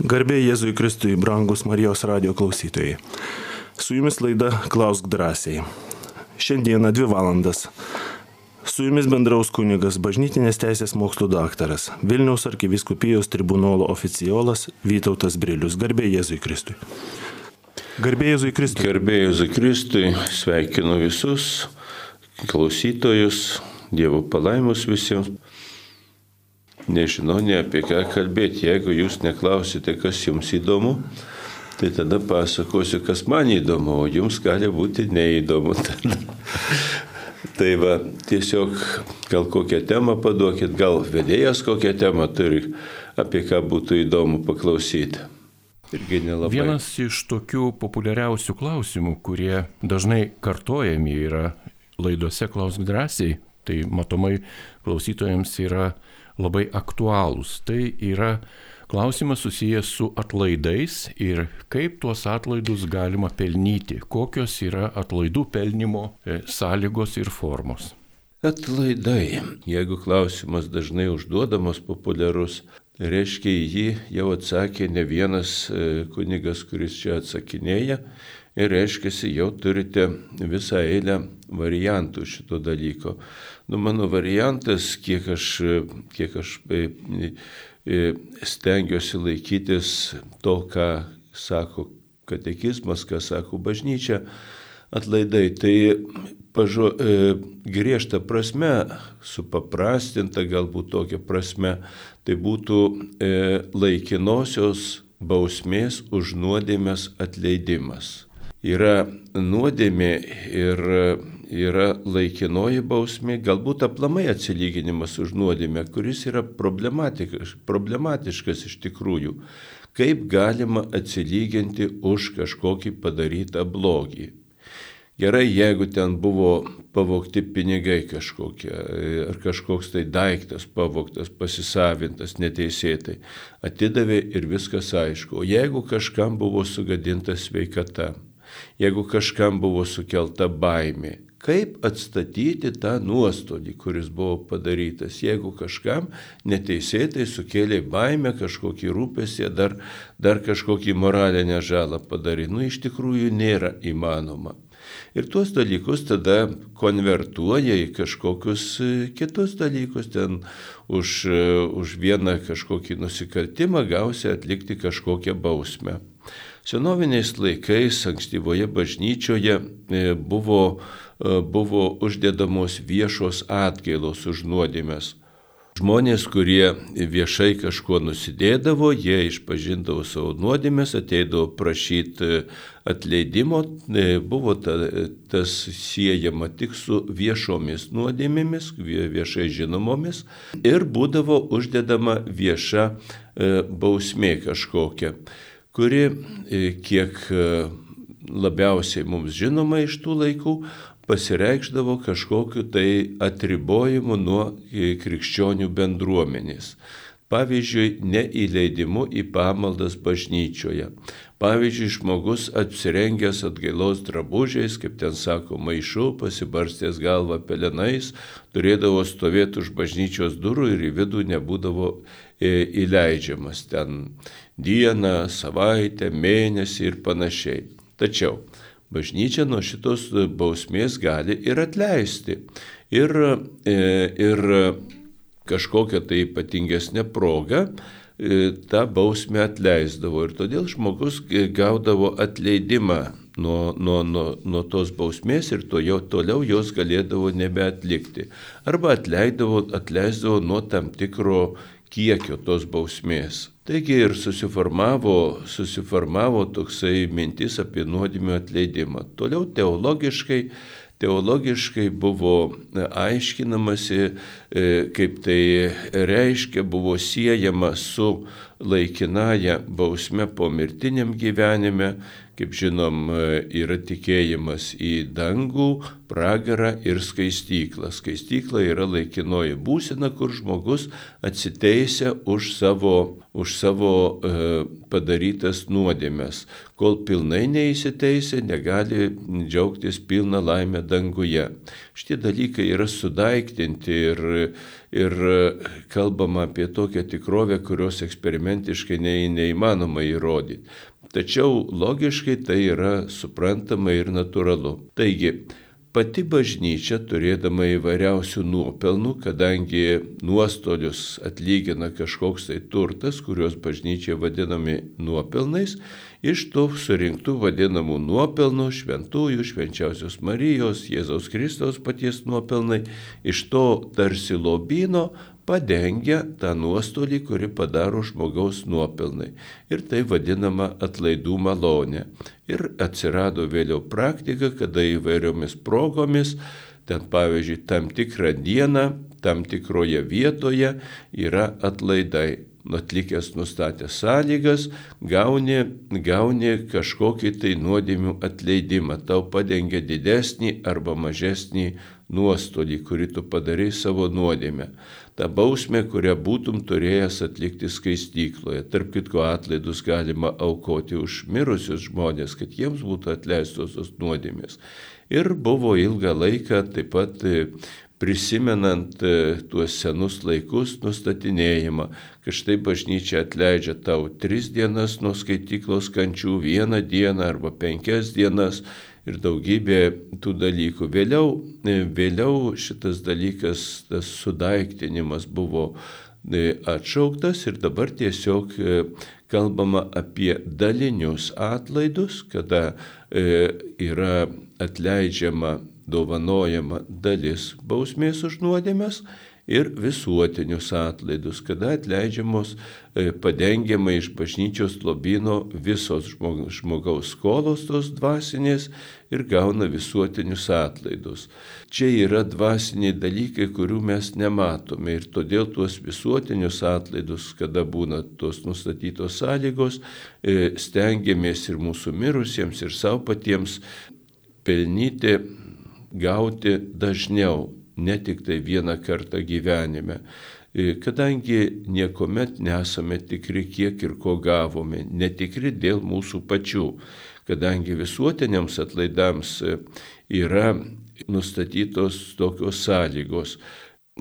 Garbė Jėzui Kristui, brangus Marijos radio klausytojai. Su jumis laida Klausk drąsiai. Šiandieną dvi valandas. Su jumis bendraus kunigas bažnytinės teisės mokslo daktaras, Vilniaus arkiviskupijos tribunolo oficiolas Vytautas Brilius. Garbė Jėzui Kristui. Garbė Jėzui Kristui. Garbė Jėzui Kristui, sveikinu visus klausytojus, Dievo palaimus visiems nežinau ne apie ką kalbėti. Jeigu jūs neklausite, kas jums įdomu, tai tada pasakosiu, kas man įdomu, o jums gali būti neįdomu. tai va, tiesiog gal kokią temą paduokit, gal vedėjas kokią temą turi, apie ką būtų įdomu paklausyti. Irgi nelabai. Vienas iš tokių populiariausių klausimų, kurie dažnai kartojami yra laidose Klausk drąsiai, tai matomai klausytojams yra labai aktualūs. Tai yra klausimas susijęs su atlaidais ir kaip tuos atlaidus galima pelnyti, kokios yra atlaidų pelnimo e, sąlygos ir formos. Atlaidai. Jeigu klausimas dažnai užduodamas populiarus, tai reiškia jį jau atsakė ne vienas e, kunigas, kuris čia atsakinėja. Ir reiškia, jau turite visą eilę variantų šito dalyko. Nu, mano variantas, kiek aš, kiek aš e, e, stengiuosi laikytis to, ką sako katekizmas, ką sako bažnyčia, atlaidai. Tai pažo, e, griežta prasme, supaprastinta galbūt tokia prasme, tai būtų e, laikinosios bausmės už nuodėmės atleidimas. Yra nuodėmė ir yra laikinoji bausmė, galbūt aplamai atsilyginimas už nuodėmę, kuris yra problematiškas, iš tikrųjų. Kaip galima atsilyginti už kažkokį padarytą blogį? Gerai, jeigu ten buvo pavokti pinigai kažkokie, ar kažkoks tai daiktas pavoktas, pasisavintas neteisėtai, atidavė ir viskas aišku. O jeigu kažkam buvo sugadinta sveikata, jeigu kažkam buvo sukelta baimė, kaip atstatyti tą nuostolį, kuris buvo padarytas, jeigu kažkam neteisėtai sukėlė baimę, kažkokį rūpesį, dar, dar kažkokį moralinę žalą padarė. Nu, iš tikrųjų nėra įmanoma. Ir tuos dalykus tada konvertuoja į kažkokius e, kitus dalykus. Ten už, e, už vieną kažkokį nusikaltimą gausi atlikti kažkokią bausmę. Senoviniais laikais ankstyvoje bažnyčioje e, buvo E, buvo uždedamos viešos atgailos už nuodėmės. Žmonės, kurie viešai kažkuo nusidėdavo, jie išpažindavo savo nuodėmės, ateidavo prašyti atleidimo, e, buvo ta, tas siejama tik su viešomis nuodėmėmis, viešai žinomomis ir būdavo uždedama vieša bausmė kažkokia, kuri, kiek labiausiai mums žinoma iš tų laikų, pasireikšdavo kažkokiu tai atribojimu nuo krikščionių bendruomenės. Pavyzdžiui, neįleidimu į pamaldas bažnyčioje. Pavyzdžiui, žmogus apsirengęs atgailos drabužiais, kaip ten sako, maišu, pasibarstęs galvą pelenais, turėdavo stovėti už bažnyčios durų ir į vidų nebūdavo e, įleidžiamas ten dieną, savaitę, mėnesį ir panašiai. Tačiau bažnyčia nuo šitos bausmės gali ir atleisti. Ir, e, ir kažkokią tai ypatingesnę progą e, tą bausmę atleisdavo. Ir todėl žmogus gaudavo atleidimą nuo, nuo, nuo, nuo tos bausmės ir to jau toliau jos galėdavo nebeatlikti. Arba atleidavo, atleisdavo nuo tam tikro kiekio tos bausmės. Taigi ir susiformavo, susiformavo toksai mintis apie nuodėmio atleidimą. Toliau teologiškai, teologiškai buvo aiškinamasi, e, kaip tai reiškia, buvo siejama su laikinaja bausme po mirtiniam gyvenime, kaip žinom, yra tikėjimas į dangų pragarą ir skaistyklą. Skaistykla yra laikinoji būsena, kur žmogus atsiteisia už savo, už savo e, padarytas nuodėmės. Kol pilnai neįsiteisė, negali džiaugtis pilną laimę danguje. Šitie dalykai yra sudaiktinti ir, ir kalbama apie tokią tikrovę, kurios eksperimentiškai ne, neįmanoma įrodyti. Tačiau logiškai tai yra suprantama ir natūralu. Taigi, Pati bažnyčia, turėdama įvairiausių nuopelnų, kadangi nuostolius atlygina kažkoks tai turtas, kuriuos bažnyčia vadinami nuopelnais, iš tų surinktų vadinamų nuopelnų šventųjų, švenčiausios Marijos, Jėzaus Kristaus paties nuopelnai, iš to tarsi lobino padengia tą nuostolį, kurį padaro žmogaus nuopelnai. Ir tai vadinama atlaidų malonė. Ir atsirado vėliau praktika, kada įvairiomis progomis, ten pavyzdžiui, tam tikrą dieną, tam tikroje vietoje yra atlaidai. Atlikęs nustatę sąlygas, gauni, gauni kažkokį tai nuodėmių atleidimą, tau padengia didesnį arba mažesnį nuostolį, kurį tu padarai savo nuodėmę tą bausmę, kurią būtum turėjęs atlikti skaistykloje. Tarp kitko atlaidus galima aukoti už mirusius žmonės, kad jiems būtų atleistos tos nuodėmės. Ir buvo ilgą laiką taip pat prisimenant e, tuos senus laikus nustatinėjimą, kad štai bažnyčia atleidžia tau tris dienas nuo skaityklos kančių, vieną dieną arba penkias dienas ir daugybė tų dalykų. Vėliau, e, vėliau šitas dalykas, tas sudaiktinimas buvo e, atšauktas ir dabar tiesiog kalbama apie dalinius atlaidus, kada yra atleidžiama, dovanojama dalis bausmės už nuodėmės ir visuotinius atlaidus, kada atleidžiamos e, padengiama iš bažnyčios lobino visos žmogaus skolos tos dvasinės ir gauna visuotinius atlaidus. Čia yra dvasiniai dalykai, kurių mes nematome ir todėl tuos visuotinius atlaidus, kada būna tos nustatytos sąlygos, e, stengiamės ir mūsų mirusiems, ir savo patiems pelnyti, gauti dažniau ne tik tai vieną kartą gyvenime. E, kadangi niekuomet nesame tikri, kiek ir ko gavome, netikri dėl mūsų pačių, kadangi visuotiniams atlaidams e, yra nustatytos tokios sąlygos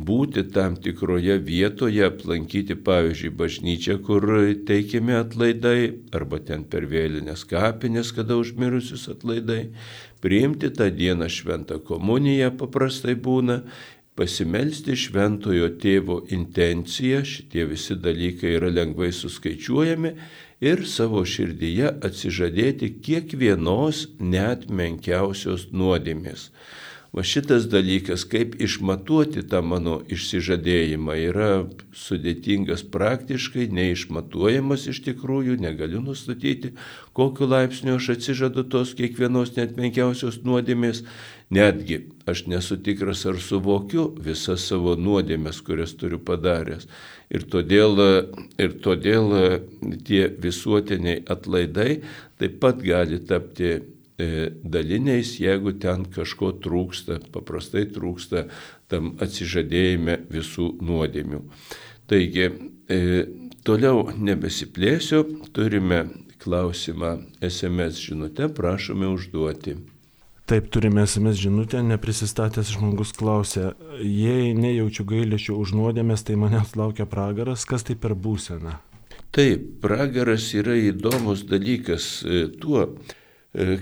būti tam tikroje vietoje, aplankyti, pavyzdžiui, bažnyčią, kur teikiami atlaidai, arba ten per vėlinės kapinės, kada užmirusius atlaidai, priimti tą dieną šventą komuniją paprastai būna, pasimelsti šventojo tėvo intenciją, šitie visi dalykai yra lengvai suskaičiuojami ir savo širdyje atsižadėti kiekvienos net menkiausios nuodėmės. Va šitas dalykas, kaip išmatuoti tą mano išsižadėjimą, yra sudėtingas praktiškai, neišmatuojamas iš tikrųjų, negaliu nustatyti, kokiu laipsniu aš atsižadu tos kiekvienos net menkiausios nuodėmės. Netgi aš nesu tikras, ar suvokiu visas savo nuodėmės, kurias turiu padaręs. Ir todėl, ir todėl tie visuotiniai atlaidai taip pat gali tapti daliniais, jeigu ten kažko trūksta, paprastai trūksta tam atsižadėjime visų nuodėmių. Taigi, e, toliau nebesiplėsiu, turime klausimą SMS žinutę, prašome užduoti. Taip, turime SMS žinutę, neprisistatęs žmogus klausė, jei nejaučiu gailėšio už nuodėmės, tai manęs laukia pragaras, kas tai per būseną? Taip, pragaras yra įdomus dalykas e, tuo, E,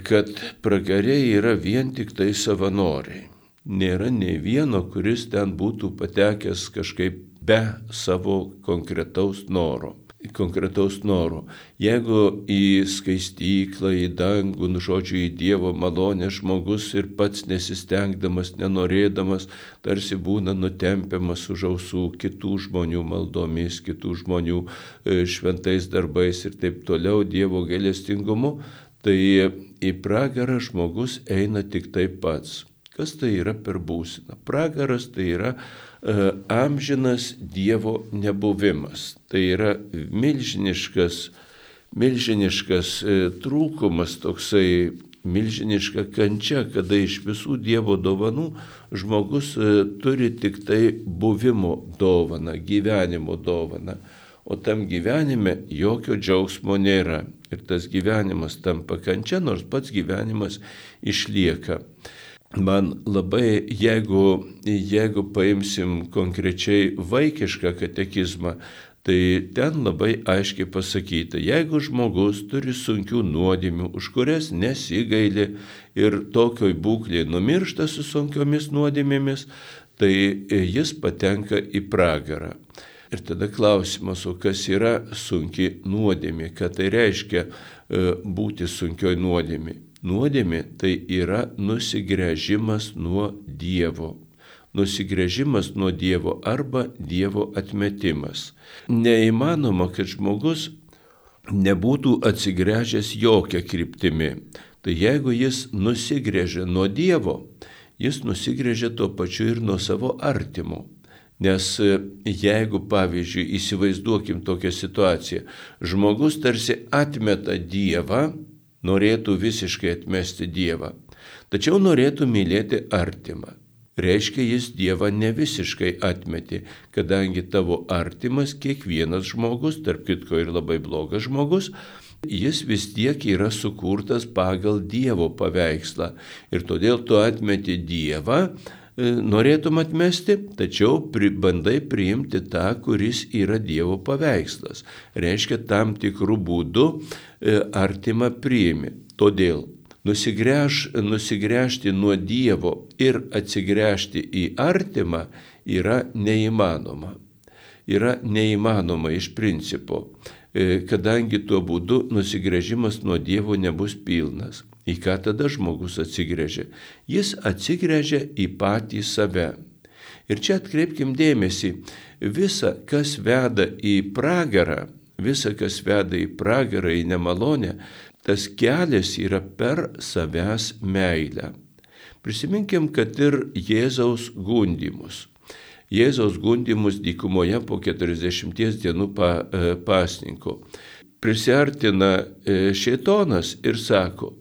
kad pragariai yra vien tik tai savanoriai. Nėra nei vieno, kuris ten būtų patekęs kažkaip be savo konkretaus noro. Konkretaus noro. Jeigu į skaistyklą, į dangų, nu žodžiu, į Dievo malonę žmogus ir pats nesistengdamas, nenorėdamas, tarsi būna nutempiamas už ausų kitų žmonių maldomis, kitų žmonių e, šventais darbais ir taip toliau Dievo gailestingumu, tai į pragarą žmogus eina tik tai pats. Kas tai yra per būsina? Pragaras tai yra e, amžinas Dievo nebuvimas. Tai yra milžiniškas, milžiniškas e, trūkumas, toksai milžiniška kančia, kada iš visų Dievo dovanų žmogus e, turi tik tai buvimo dovaną, gyvenimo dovaną, o tam gyvenime jokio džiaugsmo nėra. Ir tas gyvenimas tampa kančia, nors pats gyvenimas išlieka. Man labai, jeigu, jeigu paimsim konkrečiai vaikišką katekizmą, Tai ten labai aiškiai pasakyta, jeigu žmogus turi sunkių nuodėmių, už kurias nesigaili ir tokioj būklėje numiršta su sunkiomis nuodėmėmis, tai jis patenka į pragarą. Ir tada klausimas, o kas yra sunki nuodėmė, ką tai reiškia e, būti sunkioj nuodėmė. Nuodėmė tai yra nusigrėžimas nuo Dievo nusigrėžimas nuo Dievo arba Dievo atmetimas. Neįmanoma, kad žmogus nebūtų atsigręžęs jokią kryptimį. Tai jeigu jis nusigrėžia nuo Dievo, jis nusigrėžia tuo pačiu ir nuo savo artimo. Nes e, jeigu, pavyzdžiui, įsivaizduokim tokią situaciją, žmogus tarsi atmeta Dievą, norėtų visiškai atmesti Dievą, tačiau norėtų mylėti artimą reiškia jis Dievą ne visiškai atmeti, kadangi tavo artimas kiekvienas žmogus, tarp kitko ir labai blogas žmogus, jis vis tiek yra sukurtas pagal Dievo paveikslą. Ir todėl tu atmeti Dievą, norėtum atmesti, tačiau pri, bandai priimti tą, kuris yra Dievo paveikslas. Reiškia, tam tikrų būdų e, artimą priimi. Todėl nusigręž, nusigręžti nuo Dievo ir atsigręžti į artimą yra neįmanoma. Yra neįmanoma iš principo, e, kadangi tuo būdu nusigrėžimas nuo Dievo nebus pilnas. Į ką tada žmogus atsigrėžia? Jis atsigrėžia į patį save. Ir čia atkreipkim dėmesį, visa, kas veda į pragarą, visa, kas veda į pragarą, į nemalonę, tas kelias yra per savęs meilę. Prisiminkim, kad ir Jėzaus gundimus. Jėzaus gundimus dykumoje po 40 dienų pa, e, pasninko. Prisartina e, šėtonas ir sako,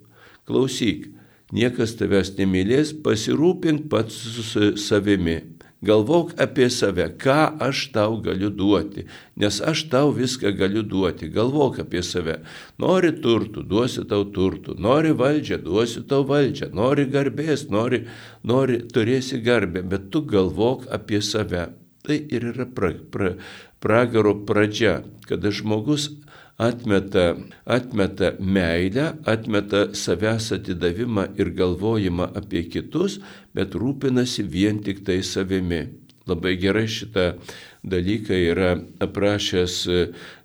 klausyk, niekas tavęs nemylės, pasirūpink pats su savimi Galvok apie save, ką aš tau galiu duoti, nes aš tau viską galiu duoti. Galvok apie save. Nori turtų, duosiu tau turtų. Nori valdžią, duosiu tau valdžią. Nori garbės, nori, nori turėsi garbę, bet tu galvok apie save. Tai ir yra pra, pra, pragaro pradžia, kada žmogus atmeta, atmeta meilę, atmeta savęs atidavimą ir galvojimą apie kitus, bet rūpinasi vien tik tai savimi. Labai gerai šitą dalyką yra aprašęs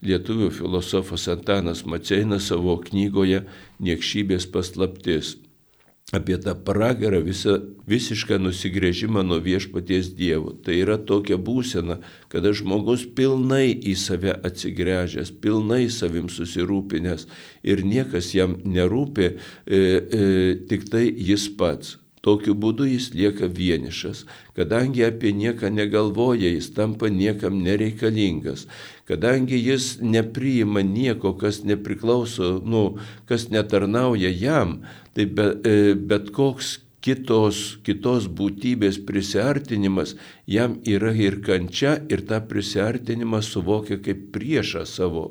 lietuvių filosofas Antanas Maceinas savo knygoje Niekšybės paslaptis apie tą pragarą, visą, visišką nusigrėžimą nuo viešpaties Dievo. Tai yra tokia būsena, kada žmogus pilnai į save atsigręžęs, pilnai savim susirūpinęs ir niekas jam nerūpi, e, e, tik tai jis pats. Tokiu būdu jis lieka vienišas, kadangi apie nieką negalvoja, jis tampa niekam nereikalingas, kadangi jis nepriima nieko, kas nepriklauso, nu, kas netarnauja jam, tai be, e, bet koks kitos, kitos būtybės prisartinimas jam yra ir kančia ir tą prisartinimą suvokia kaip priešą savo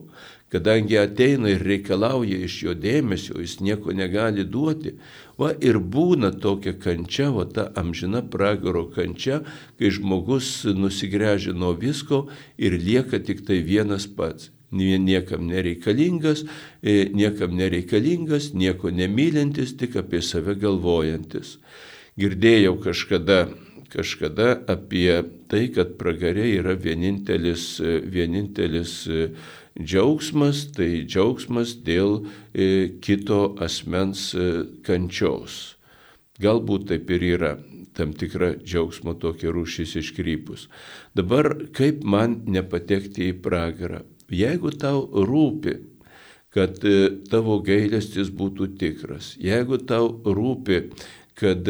kadangi ateina ir reikalauja iš jo dėmesio, jis nieko negali duoti. Va ir būna tokia kančia, va ta amžina pragaro kančia, kai žmogus nusigręžia nuo visko ir lieka tik tai vienas pats. Niekam nereikalingas, e, niekam nereikalingas, nieko nemylintis, tik apie save galvojantis. Girdėjau kažkada kažkada apie tai, kad pragarė yra vienintelis, e, vienintelis e, Džiaugsmas tai džiaugsmas dėl e, kito asmens e, kančios. Galbūt taip ir yra tam tikra džiaugsmo tokia rūšis iškrypus. Dabar kaip man nepatekti į pragarą? Jeigu tau rūpi, kad e, tavo gailestis būtų tikras, jeigu tau rūpi, kad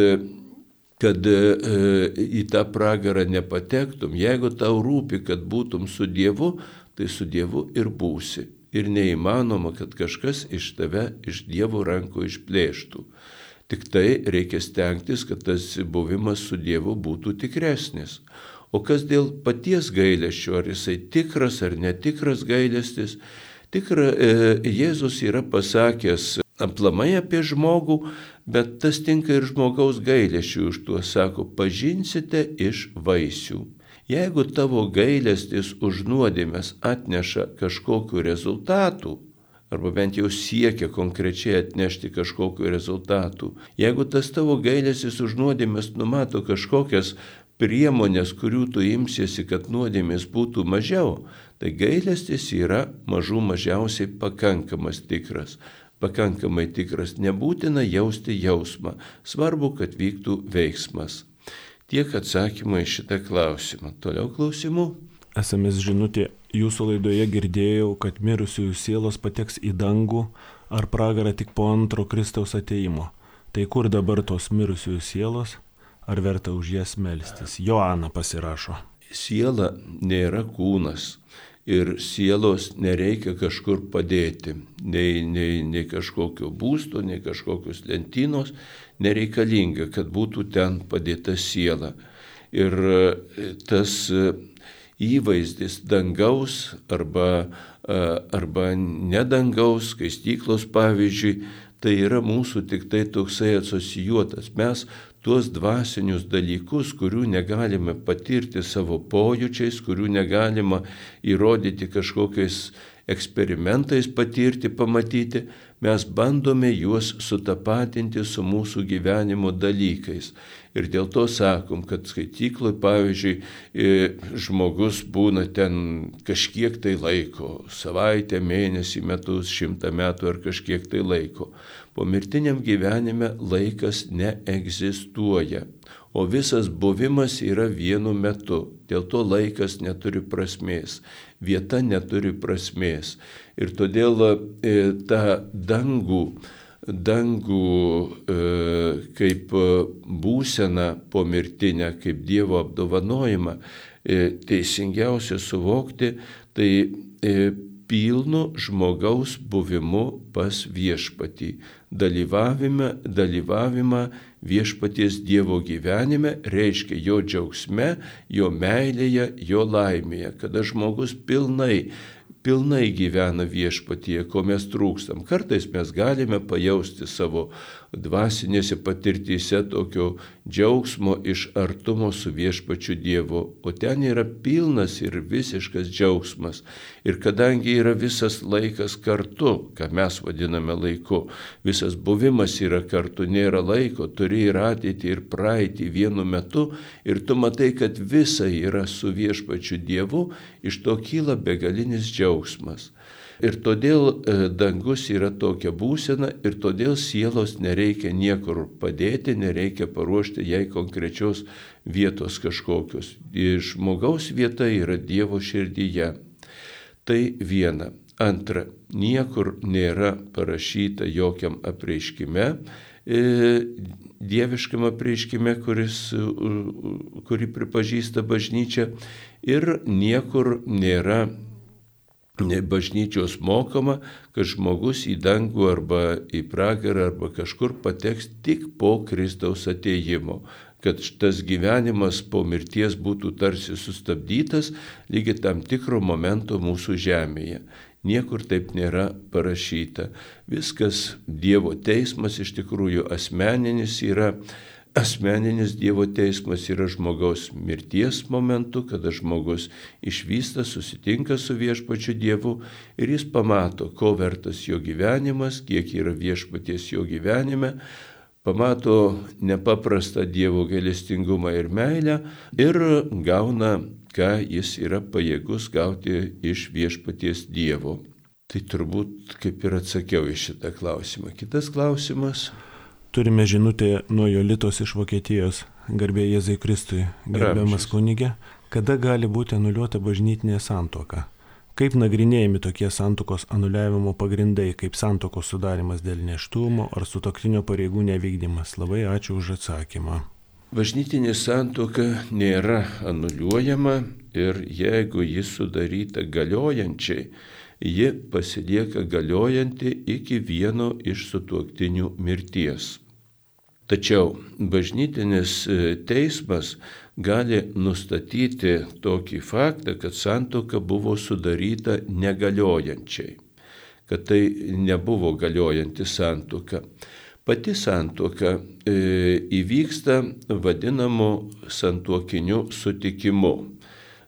kad į tą pragarą nepatektum, jeigu tau rūpi, kad būtum su Dievu, tai su Dievu ir būsi. ir neįmanoma, kad kažkas iš tave iš Dievo rankų išplėštų. Tik tai reikia stengtis, kad tas buvimas su Dievu būtų tikresnis. O kas dėl paties gailesčio, ar jisai tikras ar netikras gailestis, tikra, e, Jėzus yra pasakęs aplamai apie žmogų, bet tas tinka ir žmogaus gailesčiui už tuo sako, pažinsite iš vaisių. Jeigu tavo gailestis už nuodėmės atneša kažkokiu rezultatu, arba bent jau siekia konkrečiai atnešti kažkokiu rezultatu, jeigu tas tavo gailestis už nuodėmės numato kažkokias priemonės, kurių tu imsiesi, kad nuodėmės būtų mažiau, tai gailestis yra mažų mažiausiai pakankamas tikras. Pakankamai tikras nebūtina jausti jausmą, svarbu, kad vyktų veiksmas. Tiek atsakymų į šitą klausimą. Toliau klausimų. SMS žinutė, jūsų laidoje girdėjau, kad mirusiųjų sielos pateks į dangų ar pragarą tik po antro Kristaus ateimo. Tai kur dabar tos mirusiųjų sielos, ar verta už jas melstis? Joana pasirašo. Siela nėra kūnas ir sielos nereikia kažkur padėti, nei, nei, nei kažkokio būsto, nei kažkokios lentynos, nereikalinga, kad būtų ten padėta siela. Ir e, tas e, įvaizdis dangaus arba, e, arba nedangaus, skaistyklos pavyzdžiui, tai yra mūsų tik tai toksai asocijuotas. Mes tuos dvasinius dalykus, kurių negalime patirti savo pojūčiais, kurių negalima įrodyti kažkokiais eksperimentais patirti, pamatyti, mes bandome juos sutapatinti su mūsų gyvenimo dalykais. Ir dėl to sakom, kad skaityklai, pavyzdžiui, e, žmogus būna ten kažkiek tai laiko, savaitę, mėnesį, metus, šimtą metų ar kažkiek tai laiko. Po mirtiniam gyvenime laikas neegzistuoja, o visas buvimas yra vienu metu. Dėl to laikas neturi prasmės, vieta neturi prasmės. Ir todėl e, ta dangų, dangų e, kaip būsena pomirtinę, kaip Dievo apdovanojimą, e, teisingiausia suvokti, tai e, pilnu žmogaus buvimu pas viešpatį. Dalyvavimą, dalyvavimą viešpaties Dievo gyvenime reiškia jo džiaugsme, jo meilėje, jo laimėje, kada žmogus pilnai pilnai gyvena viešpatyje, ko mes trūkstam. Kartais mes galime pajausti savo dvasinėse patirtyse tokio džiaugsmo iš artumo su viešpačiu Dievu, o ten yra pilnas ir visiškas džiaugsmas. Ir kadangi yra visas laikas kartu, ką mes vadiname laiku, visas buvimas yra kartu, nėra laiko, turi ir ateitį, ir praeitį vienu metu, ir tu matai, kad visa yra su viešpačiu Dievu, iš to kyla begalinis džiaugsmas. Ir todėl e, dangus yra tokia būsena ir todėl sielos nereikia niekur padėti, nereikia paruošti jai konkrečios vietos kažkokios. Žmogaus vieta yra Dievo širdyje. Tai viena. Antra, niekur nėra parašyta jokiam apreiškime, e, dieviškam apreiškime, kuris, kurį pripažįsta bažnyčia, ir niekur nėra bažnyčios mokama, kad žmogus į dangų arba į pragarą arba kažkur pateks tik po Kristaus ateimo kad tas gyvenimas po mirties būtų tarsi sustabdytas lygiai tam tikro momento mūsų žemėje. Niekur taip nėra parašyta. Viskas Dievo teismas iš tikrųjų asmeninis yra Asmeninis Dievo teismas yra žmogaus mirties momentu, kada žmogus išvysta, susitinka su viešpačiu Dievu ir jis pamato, ko vertas jo gyvenimas, kiek yra viešpaties jo gyvenime, pamato nepaprastą Dievo gailestingumą ir meilę ir gauna, ką jis yra pajėgus gauti iš viešpaties Dievo. Tai turbūt kaip ir atsakiau į šitą klausimą. Kitas klausimas. Turime žinutę nuo Jolitos iš Vokietijos. Garbė Jėzai Kristui, gerbiamas kunigė, kada gali būti anuliuota bažnytinė santoka? Kaip nagrinėjami tokie santokos anuliavimo pagrindai, kaip santokos sudarimas dėl neštumo ar sutoktinio pareigų nevykdymas? Labai ačiū už atsakymą. Bažnytinė santoka nėra anuliuojama ir jeigu jis sudaryta galiojančiai, ji pasilieka galiojanti iki vieno iš sutuoktinių mirties. Tačiau bažnytinis e, teismas gali nustatyti tokį faktą, kad santoka buvo sudaryta negaliojančiai, kad tai nebuvo galiojanti santoka. Pati santoka e, įvyksta vadinamu santuokiniu sutikimu.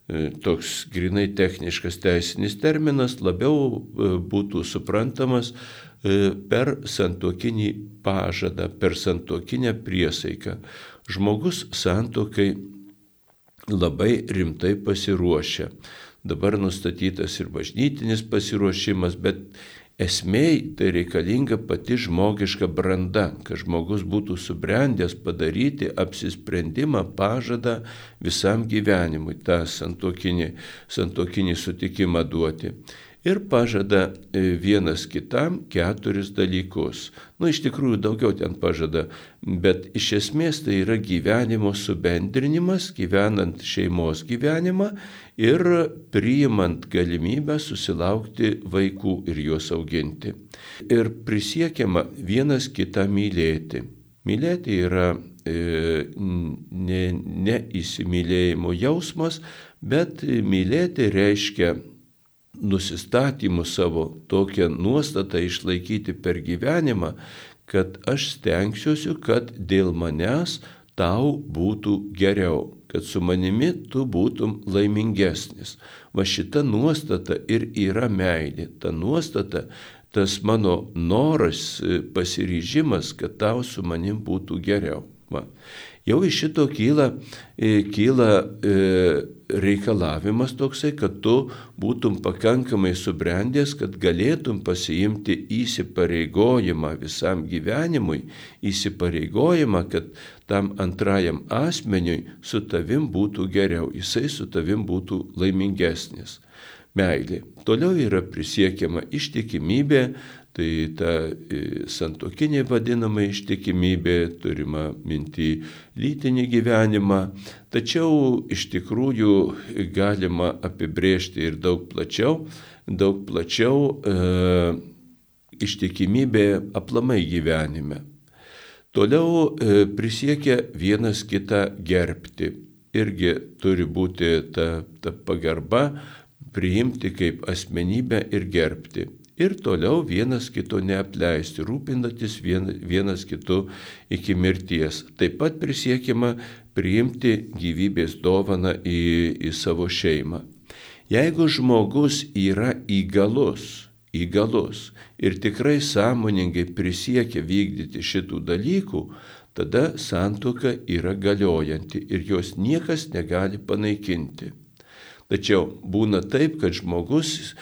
E, toks grinai techniškas teisinis terminas labiau e, būtų suprantamas e, per santokinį pažadą, per santokinę priesaiką. Žmogus santokai labai rimtai pasiruošia. Dabar nustatytas ir bažnytinis pasiruošimas, bet esmėj tai reikalinga pati žmogiška branda, kad žmogus būtų subrendęs padaryti apsisprendimą, pažadą visam gyvenimui, tą santokinį, santokinį sutikimą duoti ir pažada e, vienas kitam keturis dalykus. Nu, iš tikrųjų daugiau ten pažada, bet iš esmės tai yra gyvenimo subendrinimas, gyvenant šeimos gyvenimą ir priimant galimybę susilaukti vaikų ir juos auginti. Ir prisiekiama vienas kitą mylėti. Mylėti yra e, ne, ne įsimylėjimo jausmas, bet mylėti reiškia nusistatymu savo tokią nuostatą išlaikyti per gyvenimą, kad aš stengsiuosi, kad dėl manęs tau būtų geriau, kad su manimi tu būtum laimingesnis. Va šita nuostata ir yra meilė. Ta nuostata, tas mano noras, pasiryžimas, kad tau su manim būtų geriau. Va. Jau iš šito kyla, e, kyla e, reikalavimas toksai, kad tu būtum pakankamai subrendęs, kad galėtum pasiimti įsipareigojimą visam gyvenimui, įsipareigojimą, kad tam antrajam asmeniui su tavim būtų geriau, jisai su tavim būtų laimingesnis. Meilė. Toliau yra prisiekiama ištikimybė, Tai ta e, santokinė vadinama ištikimybė, turima minti lytinį gyvenimą, tačiau iš tikrųjų galima apibrėžti ir daug plačiau, daug plačiau e, ištikimybė aplamai gyvenime. Toliau e, prisiekia vienas kitą gerbti. Irgi turi būti ta, ta pagarba, priimti kaip asmenybę ir gerbti ir toliau vienas kito neapleisti, rūpinantis vienas kitu iki mirties. Taip pat prisiekima priimti gyvybės dovaną į, į savo šeimą. Jeigu žmogus yra įgalus, įgalus ir tikrai sąmoningai prisiekia vykdyti šitų dalykų, tada santuoka yra galiojanti ir jos niekas negali panaikinti. Tačiau būna taip, kad žmogus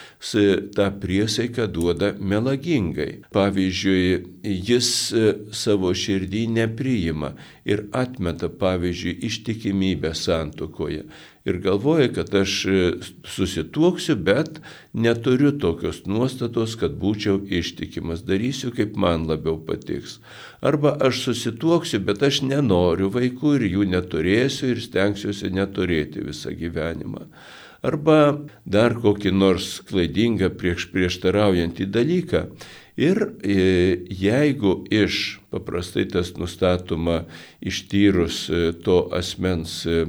tą priesaiką duoda melagingai. Pavyzdžiui, jis e, savo širdį nepriima ir atmeta, pavyzdžiui, ištikimybę santokoje. Ir galvoja, kad aš e, susituoksiu, bet neturiu tokios nuostatos, kad būčiau ištikimas, darysiu, kaip man labiau patiks. Arba aš susituoksiu, bet aš nenoriu vaikų ir jų neturėsiu ir stengsiuosi neturėti visą gyvenimą arba dar kokį nors klaidingą prieš prieštaraujantį dalyką. Ir e, jeigu iš, paprastai tas nustatoma ištyrus e, to asmens, e,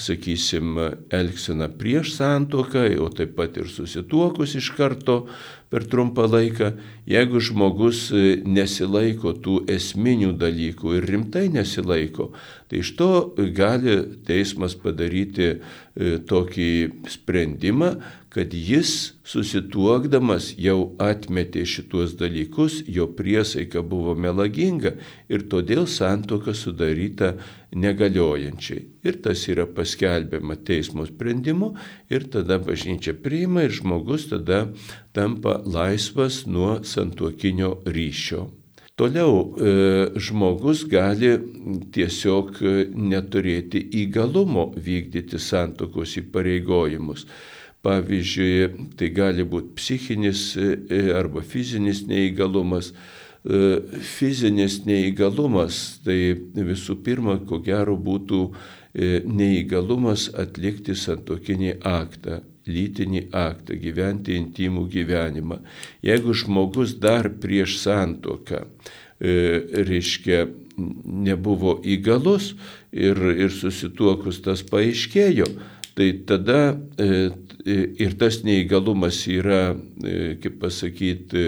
sakysim, elgsena prieš santoką, o taip pat ir susituokus iš karto per trumpą laiką, jeigu žmogus nesilaiko tų esminių dalykų ir rimtai nesilaiko, tai iš to gali teismas padaryti tokį sprendimą, kad jis susituokdamas jau atmetė šituos dalykus, jo priesaika buvo melaginga ir todėl santoka sudaryta negaliojančiai. Ir tas yra paskelbiama teismo sprendimu ir tada bažnyčia priima ir žmogus tada tampa laisvas nuo santuokinio ryšio. Toliau e, žmogus gali tiesiog neturėti įgalumo vykdyti santokos įpareigojimus. Pavyzdžiui, tai gali būti psichinis e, e, arba fizinis neįgalumas. E, fizinis neįgalumas tai visų pirma, ko gero, būtų neįgalumas atlikti santokinį aktą. lytinį aktą, gyventi intimų gyvenimą. Jeigu žmogus dar prieš santoką, reiškia, nebuvo įgalus ir, ir susituokus tas paaiškėjo, tai tada ir tas neįgalumas yra, e, kaip pasakyti,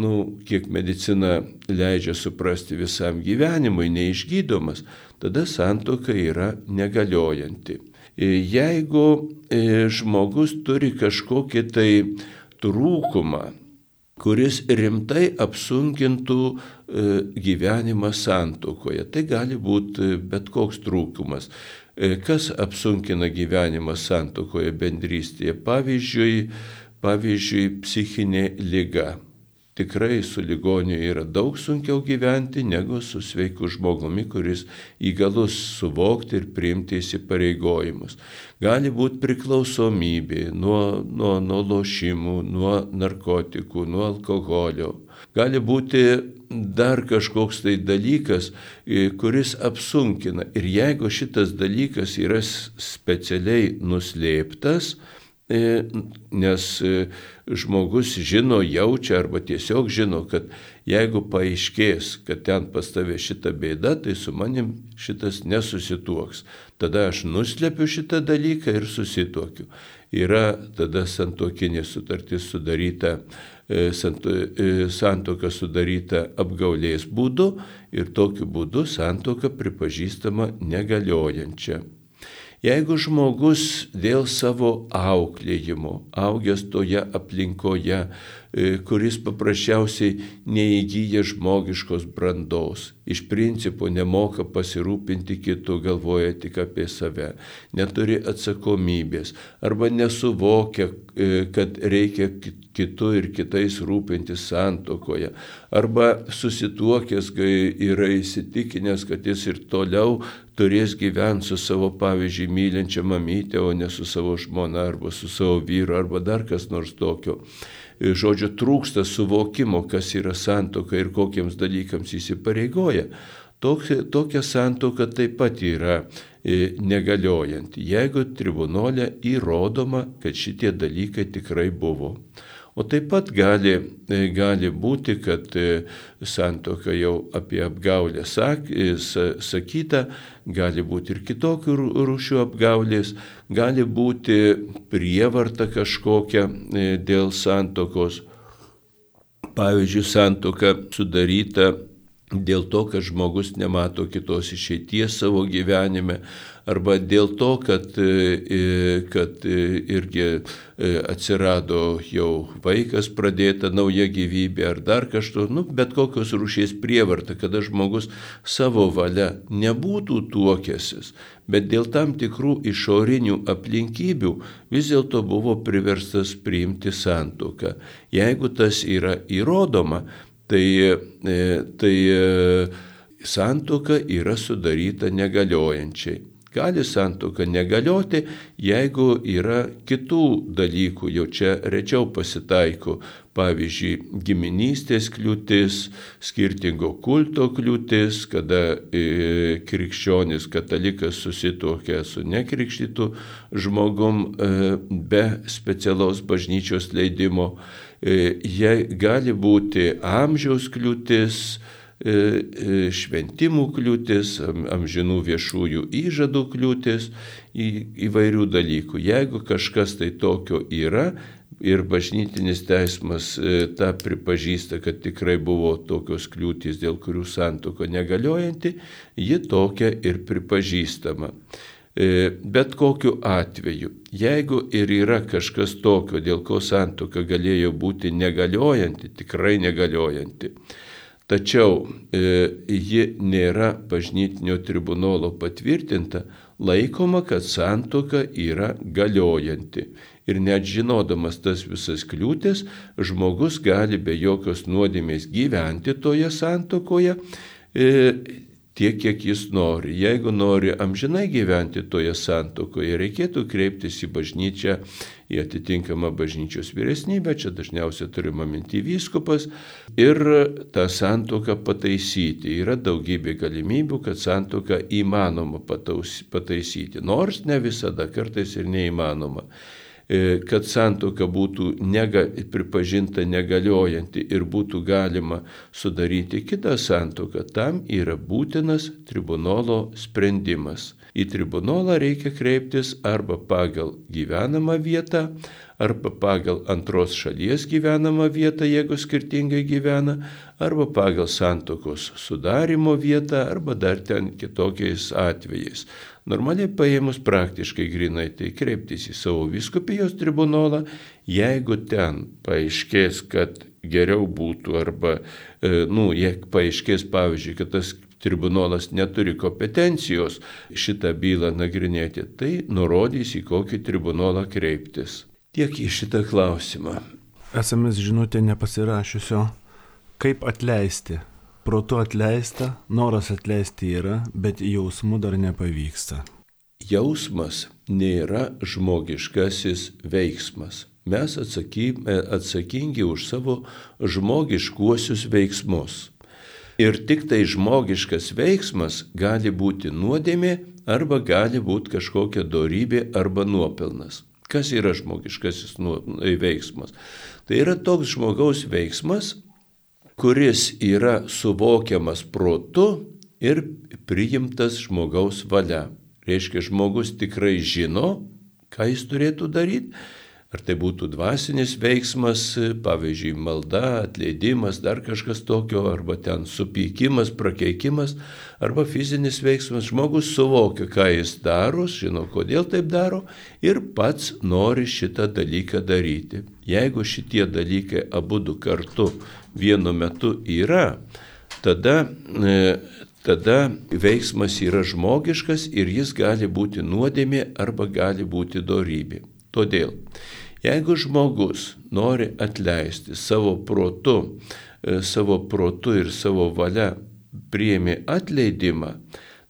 nu, kiek medicina leidžia suprasti visam gyvenimui, neišgydomas, tada santoka yra negaliojanti. Jeigu žmogus turi kažkokį tai trūkumą, kuris rimtai apsunkintų e, gyvenimą santokoje. Tai gali būti bet koks trūkumas. E, kas apsunkina gyvenimą santokoje bendrystėje? Pavyzdžiui, pavyzdžiui psichinė lyga tikrai su ligoniu yra daug sunkiau gyventi negu su sveiku žmogumi, kuris įgalus suvokti ir priimti įsipareigojimus. Gali būti priklausomybė nuo, nuo, nuo lošimų, nuo narkotikų, nuo alkoholio. Gali būti dar kažkoks tai dalykas, e, kuris apsunkina. Ir jeigu šitas dalykas yra specialiai nuslėptas, E, nes e, žmogus žino, jaučia arba tiesiog žino, kad jeigu paaiškės, kad ten pas tavę šita bėda, tai su manim šitas nesusituoks. Tada aš nuslepiu šitą dalyką ir susituokiu. Yra tada santokinė sutartis sudaryta, e, santoka sudaryta apgaulės būdu ir tokiu būdu santoka pripažįstama negaliojančia. Jeigu žmogus dėl savo auklėjimo, augęs toje aplinkoje, E, kuris paprasčiausiai neįgyja žmogiškos brandos, iš principo nemoka pasirūpinti kitų, galvoja tik apie save, neturi atsakomybės arba nesuvokia, e, kad reikia kitų ir kitais rūpintis santokoje, arba susituokęs yra įsitikinęs, kad jis ir toliau turės gyventi su savo, pavyzdžiui, mylinčia mamytė, o ne su savo žmona arba su savo vyru arba dar kas nors tokio žodžio, trūksta suvokimo, kas yra santoka ir kokiems dalykams įsipareigoja, tokia santoka taip pat yra e, negaliojanti, jeigu tribunolė įrodoma, kad šitie dalykai tikrai buvo. O taip pat gali, e, gali būti, kad e, santoka jau apie apgaulę sak, e, sakyta, gali būti ir kitokių rūšių apgaulės, gali būti prievarta kažkokia dėl santokos. Pavyzdžiui, santoka sudaryta dėl to, kad žmogus nemato kitos išeities savo gyvenime, arba dėl to, kad, e, e, kad e, irgi atsirado jau vaikas, pradėta nauja gyvybė ar dar kažko, nu, bet kokios rūšies prievarta, kada žmogus savo valia nebūtų tuokęsis, bet dėl tam tikrų išorinių aplinkybių vis dėlto buvo priverstas priimti santuoką. Jeigu tas yra įrodoma, tai, tai santuoka yra sudaryta negaliojančiai. Gali santuoka negalioti, jeigu yra kitų dalykų, jau čia rečiau pasitaiko, pavyzdžiui, giminystės kliūtis, skirtingo kulto kliūtis, kada e, krikščionis katalikas susituokia su nekrikštytu žmogum e, be specialaus bažnyčios leidimo. E, jie gali būti amžiaus kliūtis, e, šventimų kliūtis, amžinų viešųjų įžadų kliūtis, į, įvairių dalykų. Jeigu kažkas tai tokio yra ir bažnytinis teismas tą pripažįsta, kad tikrai buvo tokios kliūtis, dėl kurių santoko negaliojanti, ji tokia ir pripažįstama. E, bet kokiu atveju, jeigu ir yra kažkas tokio, dėl ko santoka galėjo būti negaliojanti, tikrai negaliojanti, tačiau e, ji nėra bažnytinio tribunolo patvirtinta, laikoma, kad santoka yra galiojanti. Ir net žinodamas tas visas kliūtis, žmogus gali be jokios nuodėmės gyventi toje santokoje, e, tiek, kiek jis nori. Jeigu nori amžinai gyventi toje santokoje, reikėtų kreiptis į bažnyčią, į atitinkamą bažnyčios vyresnybę, čia dažniausiai turima minti vyskupas, ir tą santoką pataisyti. Yra daugybė galimybių, kad santoką įmanoma pataisyti, nors ne visada, kartais ir neįmanoma. E, kad santoka būtų nega, pripažinta negaliojanti ir būtų galima sudaryti kitą santoką, tam yra būtinas tribunolo sprendimas. Į tribunolą reikia kreiptis arba pagal gyvenamą vietą, arba pagal antros šalies gyvenamą vietą, jeigu skirtingai gyvena, arba pagal santokos sudarimo vietą, arba dar ten kitokiais atvejais. Normaliai paėmus praktiškai grinai, tai kreiptis į savo viskupijos tribunolą, jeigu ten paaiškės, kad geriau būtų, arba, e, nu, jeigu paaiškės, pavyzdžiui, kad tas tribunolas neturi kompetencijos šitą bylą nagrinėti, tai nurodys į kokį tribunolą kreiptis. Tiek į šitą klausimą. SMS žinutė nepasirašiusio, kaip atleisti. Protu atleista, noras atleisti yra, bet jausmų dar nepavyksta. Jausmas nėra žmogiškasis veiksmas. Mes atsakingi už savo žmogiškuosius veiksmus. Ir tik tai žmogiškas veiksmas gali būti nuodėmė arba gali būti kažkokia dorybė arba nuopelnas. Kas yra žmogiškasis veiksmas? Tai yra toks žmogaus veiksmas, kuris yra suvokiamas protu ir priimtas žmogaus valia. Reiškia, žmogus tikrai žino, ką jis turėtų daryti Ar tai būtų dvasinis veiksmas, pavyzdžiui, malda, atleidimas, dar kažkas tokio, arba ten supykimas, prakeikimas, arba fizinis veiksmas. Žmogus suvokia, ką jis daro, žino, kodėl taip daro ir pats nori šitą dalyką daryti. Jeigu šitie dalykai abu du kartu vienu metu yra, tada e, tada veiksmas yra žmogiškas ir jis gali būti nuodėmė arba gali būti dorybė. Todėl Jeigu žmogus nori atleisti savo protu, e, savo protu ir savo valia priemi atleidimą,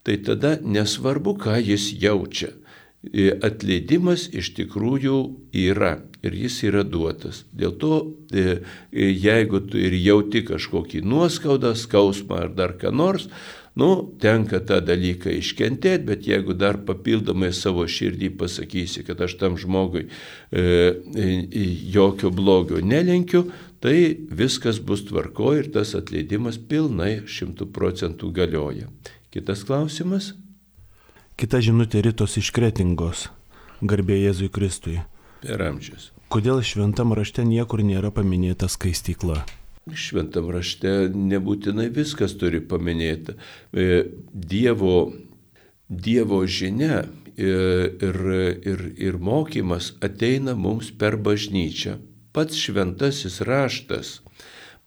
tai tada nesvarbu, ką jis jaučia. E, atleidimas iš tikrųjų yra ir jis yra duotas. Dėl to, e, jeigu tu ir jauti kažkokį nuoskaudą, skausmą ar dar ką nors, Nu, tenka tą dalyką iškentėti, bet jeigu dar papildomai savo širdį pasakysi, kad aš tam žmogui e, e, jokio blogio nelinkiu, tai viskas bus tvarko ir tas atleidimas pilnai šimtų procentų galioja. Kitas klausimas? Kita žinutė rytos iš kretingos. Garbė Jėzui Kristui. Per amžius. Kodėl šventam rašte niekur nėra paminėta skaistykla? Šventam rašte nebūtinai viskas turi paminėta. E, dievo, dievo žinia ir, ir, ir mokymas ateina mums per bažnyčią. Pats šventasis raštas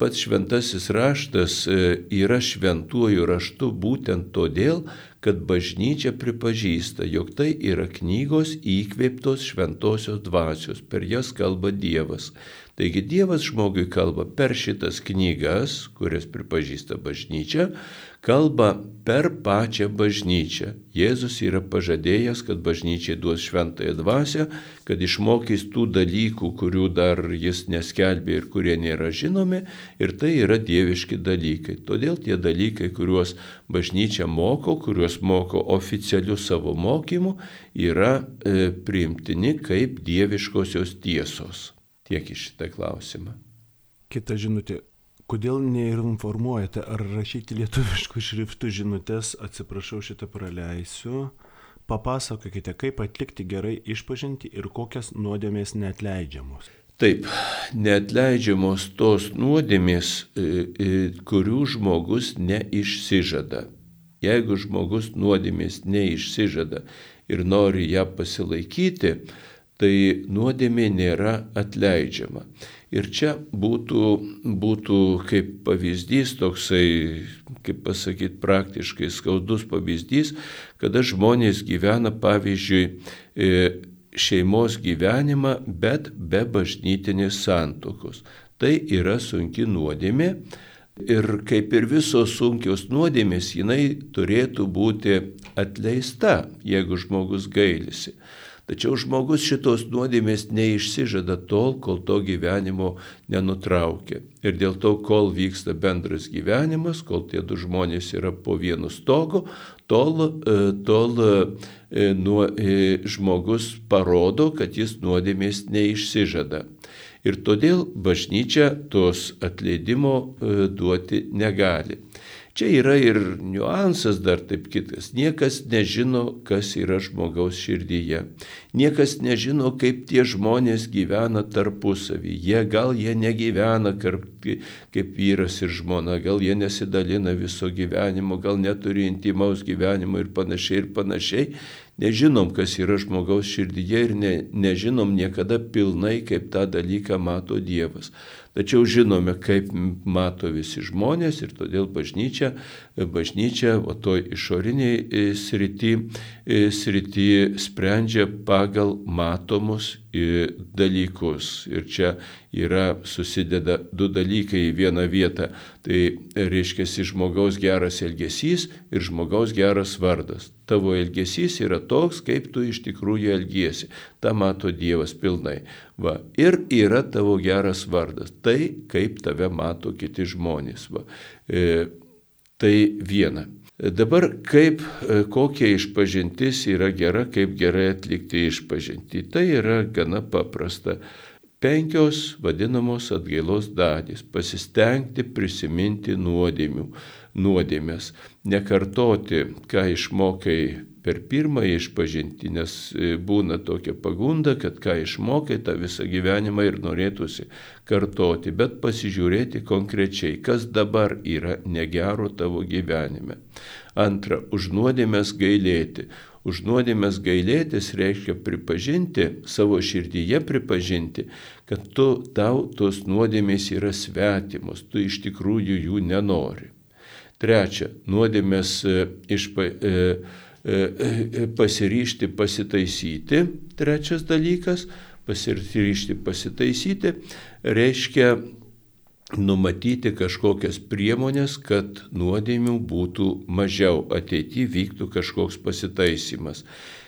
pats šventasis raštas e, yra šventuoju raštu būtent todėl, kad bažnyčia pripažįsta, jog tai yra knygos įkvėptos šventosios dvasios, per jas kalba Dievas. Taigi Dievas žmogui kalba per šitas knygas, kurias pripažįsta bažnyčia, kalba per pačią bažnyčią. Jėzus yra pažadėjęs, kad bažnyčiai duos šventąją dvasę, kad išmokys tų dalykų, kurių dar jis neskelbė ir kurie nėra žinomi, ir tai yra dieviški dalykai. Todėl tie dalykai, kuriuos bažnyčia moko, kuriuos moko oficialiu savo mokymu, yra e, priimtini kaip dieviškosios tiesos. Tiek iš šitą klausimą. Kita žinutė. Kodėl neinformuojate ar rašyti lietuviškų šriftų žinutės, atsiprašau šitą praleisiu, papasakokite, kaip atlikti gerai išpažinti ir kokias nuodėmės neatleidžiamos. Taip, neatleidžiamos tos nuodėmės, e, e, kurių žmogus neišsižada. Jeigu žmogus nuodėmės neišsižada ir nori ją pasilaikyti, tai nuodėmė nėra atleidžiama. Ir čia būtų, būtų kaip pavyzdys, toksai, kaip pasakyti, praktiškai skaudus pavyzdys, kada žmonės gyvena, pavyzdžiui, e, šeimos gyvenimą, bet be bažnytinės santokos. Tai yra sunki nuodėmė. Ir kaip ir visos sunkios nuodėmės, jinai turėtų būti atleista, jeigu žmogus gailisi. Tačiau žmogus šitos nuodėmės neišsižada tol, kol to gyvenimo nenutraukia. Ir dėl to, kol vyksta bendras gyvenimas, kol tie du žmonės yra po vienu stogu, tol, e, tol e, nuo, e, žmogus parodo, kad jis nuodėmės neišsižada. Ir todėl bažnyčia tos atleidimo duoti negali. Čia yra ir niuansas dar taip kitas. Niekas nežino, kas yra žmogaus širdyje. Niekas nežino, kaip tie žmonės gyvena tarpusavį. Jie gal jie negyvena kaip vyras ir žmona, gal jie nesidalina viso gyvenimo, gal neturi intimaus gyvenimo ir panašiai ir panašiai. Nežinom, kas yra žmogaus širdyje ir ne, nežinom niekada pilnai, kaip tą dalyką mato Dievas. Tačiau žinome, kaip mato visi žmonės ir todėl bažnyčia, bažnyčia o to išoriniai e, srity, e, srity sprendžia pagal matomus dalykus. Ir čia yra susideda du dalykai į vieną vietą. Tai reiškia žmogaus geras elgesys ir žmogaus geras vardas. Tavo elgesys yra toks, kaip tu iš tikrųjų elgiesi. Ta mato Dievas pilnai. Va. Ir yra tavo geras vardas. Tai, kaip tave mato kiti žmonės. Va. E, tai viena. Dabar kaip, e, kokia išpažintis yra gera, kaip gerai atlikti išpažinti. Tai yra gana paprasta. Penkios vadinamos atgailos dalys. Pasistengti prisiminti nuodėmių, nuodėmės. Nekartoti, ką išmokai per pirmąjį išpažinti, nes e, būna tokia pagunda, kad ką išmokai, tą visą gyvenimą ir norėtųsi kartoti, bet pasižiūrėti konkrečiai, kas dabar yra negero tavo gyvenime. Antra, už nuodėmės gailėti. Už nuodėmės gailėtis reiškia pripažinti, savo širdyje pripažinti, kad tu, tau tos nuodėmės yra svetimos, tu iš tikrųjų jų nenori. Trečia, nuodėmės e, išpa, e, E, e, pasiryšti pasitaisyti, trečias dalykas, pasiryšti pasitaisyti, reiškia numatyti kažkokias priemonės, kad nuodėmių būtų mažiau, ateityje vyktų kažkoks pasitaisimas.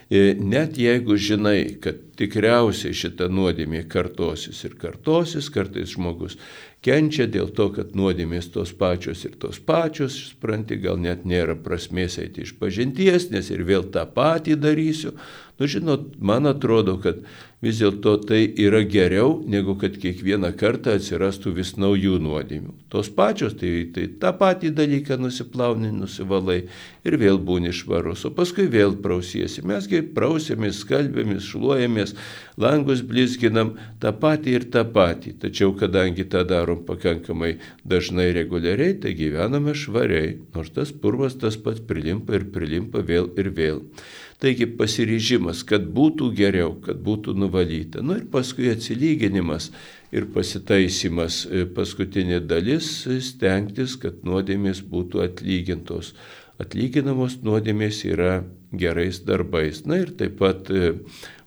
E, net jeigu žinai, kad tikriausiai šita nuodėmė kartosis ir kartosis, kartais žmogus kenčia dėl to, kad nuodėmės tos pačios ir tos pačios, supranti, gal net nėra prasmės eiti iš pažinties, nes ir vėl tą patį darysiu. Nu, žinot, man atrodo, kad vis dėlto tai yra geriau, negu kad kiekvieną kartą atsirastų vis naujų nuodėmių. Tos pačios, tai, tai tą patį dalyką nusiplauni, nusivalai ir vėl būni švarus, o paskui vėl prausiesi. Mesgi prausėmės, skalbėmės, šluojamės, langus blizginam tą patį ir tą patį. Tačiau kadangi tą darom pakankamai dažnai reguliariai, tai gyvename švariai, nors tas purvas tas pats prilimpa ir prilimpa vėl ir vėl. Taigi pasiryžimas, kad būtų geriau, kad būtų nuvalyta. Nu ir paskui atsilyginimas ir pasitaisimas. E, paskutinė dalis - stengtis, kad nuodėmės būtų atlygintos. Atlyginamos nuodėmės yra gerais darbais. Na ir taip pat e,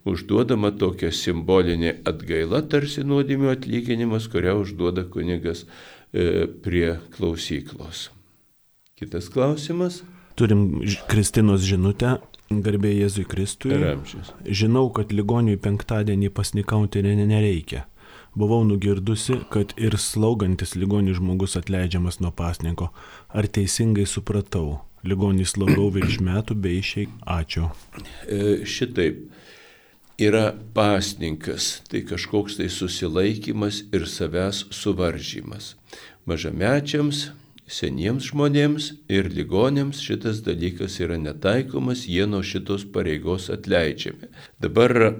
užduodama tokia simbolinė atgaila, tarsi nuodėmių atlyginimas, kurią užduoda kunigas e, prie klausyklos. Kitas klausimas. Turim Kristinos žinutę. Garbė Jėzui Kristui. Žinau, kad ligoniui penktadienį pasnikauti nereikia. Buvau nugirdusi, kad ir slaugantis ligonį žmogus atleidžiamas nuo pasninko. Ar teisingai supratau? Ligonį slaugau virš metų bei išeik. Ačiū. E, šitaip. Yra pasninkas, tai kažkoks tai susilaikimas ir savęs suvaržymas. Mažamečiams seniems žmonėms ir ligonėms šitas dalykas yra netaikomas, jie nuo šitos pareigos atleidžiami. Dabar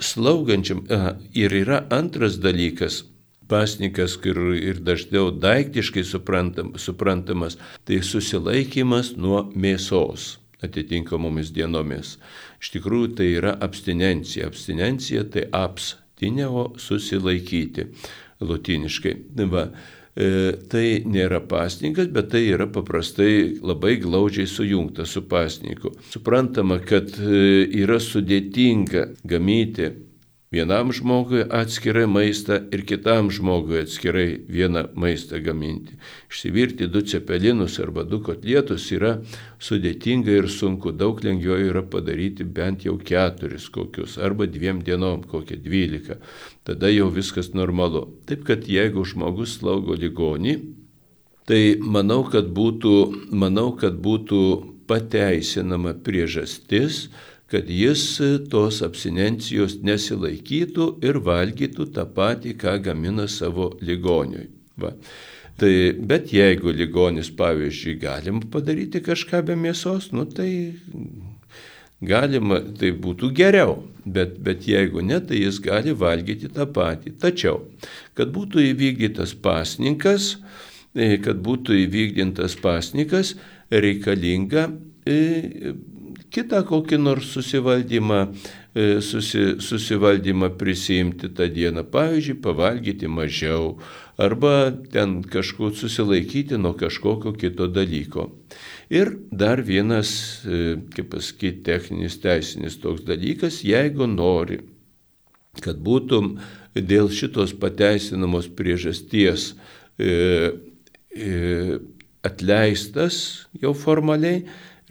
slaugančiam aha, ir yra antras dalykas. Pasnikas ir, ir dažniau daiktiškai suprantam, suprantamas, tai susilaikimas nuo mėsos atitinkamomis dienomis. Iš tikrųjų tai yra abstinencija. Abstinencija tai abstineo susilaikyti lotiniškai. Va. E, tai nėra pasninkas, bet tai yra paprastai labai glaudžiai sujungta su pasniku. Suprantama, kad e, yra sudėtinga gamyti vienam žmogui atskirai maistą ir kitam žmogui atskirai vieną maistą gaminti. Išsivirti du cepelinus arba du kotlietus yra sudėtinga ir sunku, daug lengviau yra padaryti bent jau keturis kokius arba dviem dienom kokią dvylika. Tada jau viskas normalu. Taip kad jeigu žmogus slaugo ligonį, tai manau, kad būtų, manau, kad būtų pateisinama priežastis, kad jis tos abstinencijos nesilaikytų ir valgytų tą patį, ką gamina savo ligoniui. Va. Tai, bet jeigu ligonis, pavyzdžiui, galima padaryti kažką be mėsos, nu tai galima, tai būtų geriau, bet, bet jeigu ne, tai jis gali valgyti tą patį. Tačiau, kad būtų įvykdytas pasninkas, e, kad būtų įvykdytas pasnikas, reikalinga e, kitą kokį nors susivaldymą, e, susi, susivaldymą prisimti tą dieną. Pavyzdžiui, pavalgyti mažiau arba ten kažkur susilaikyti nuo kažkokio kito dalyko. Ir dar vienas, e, kaip pasakyti, techninis teisinis toks dalykas, jeigu nori, kad būtum dėl šitos pateisinamos priežasties e, e, atleistas jau formaliai,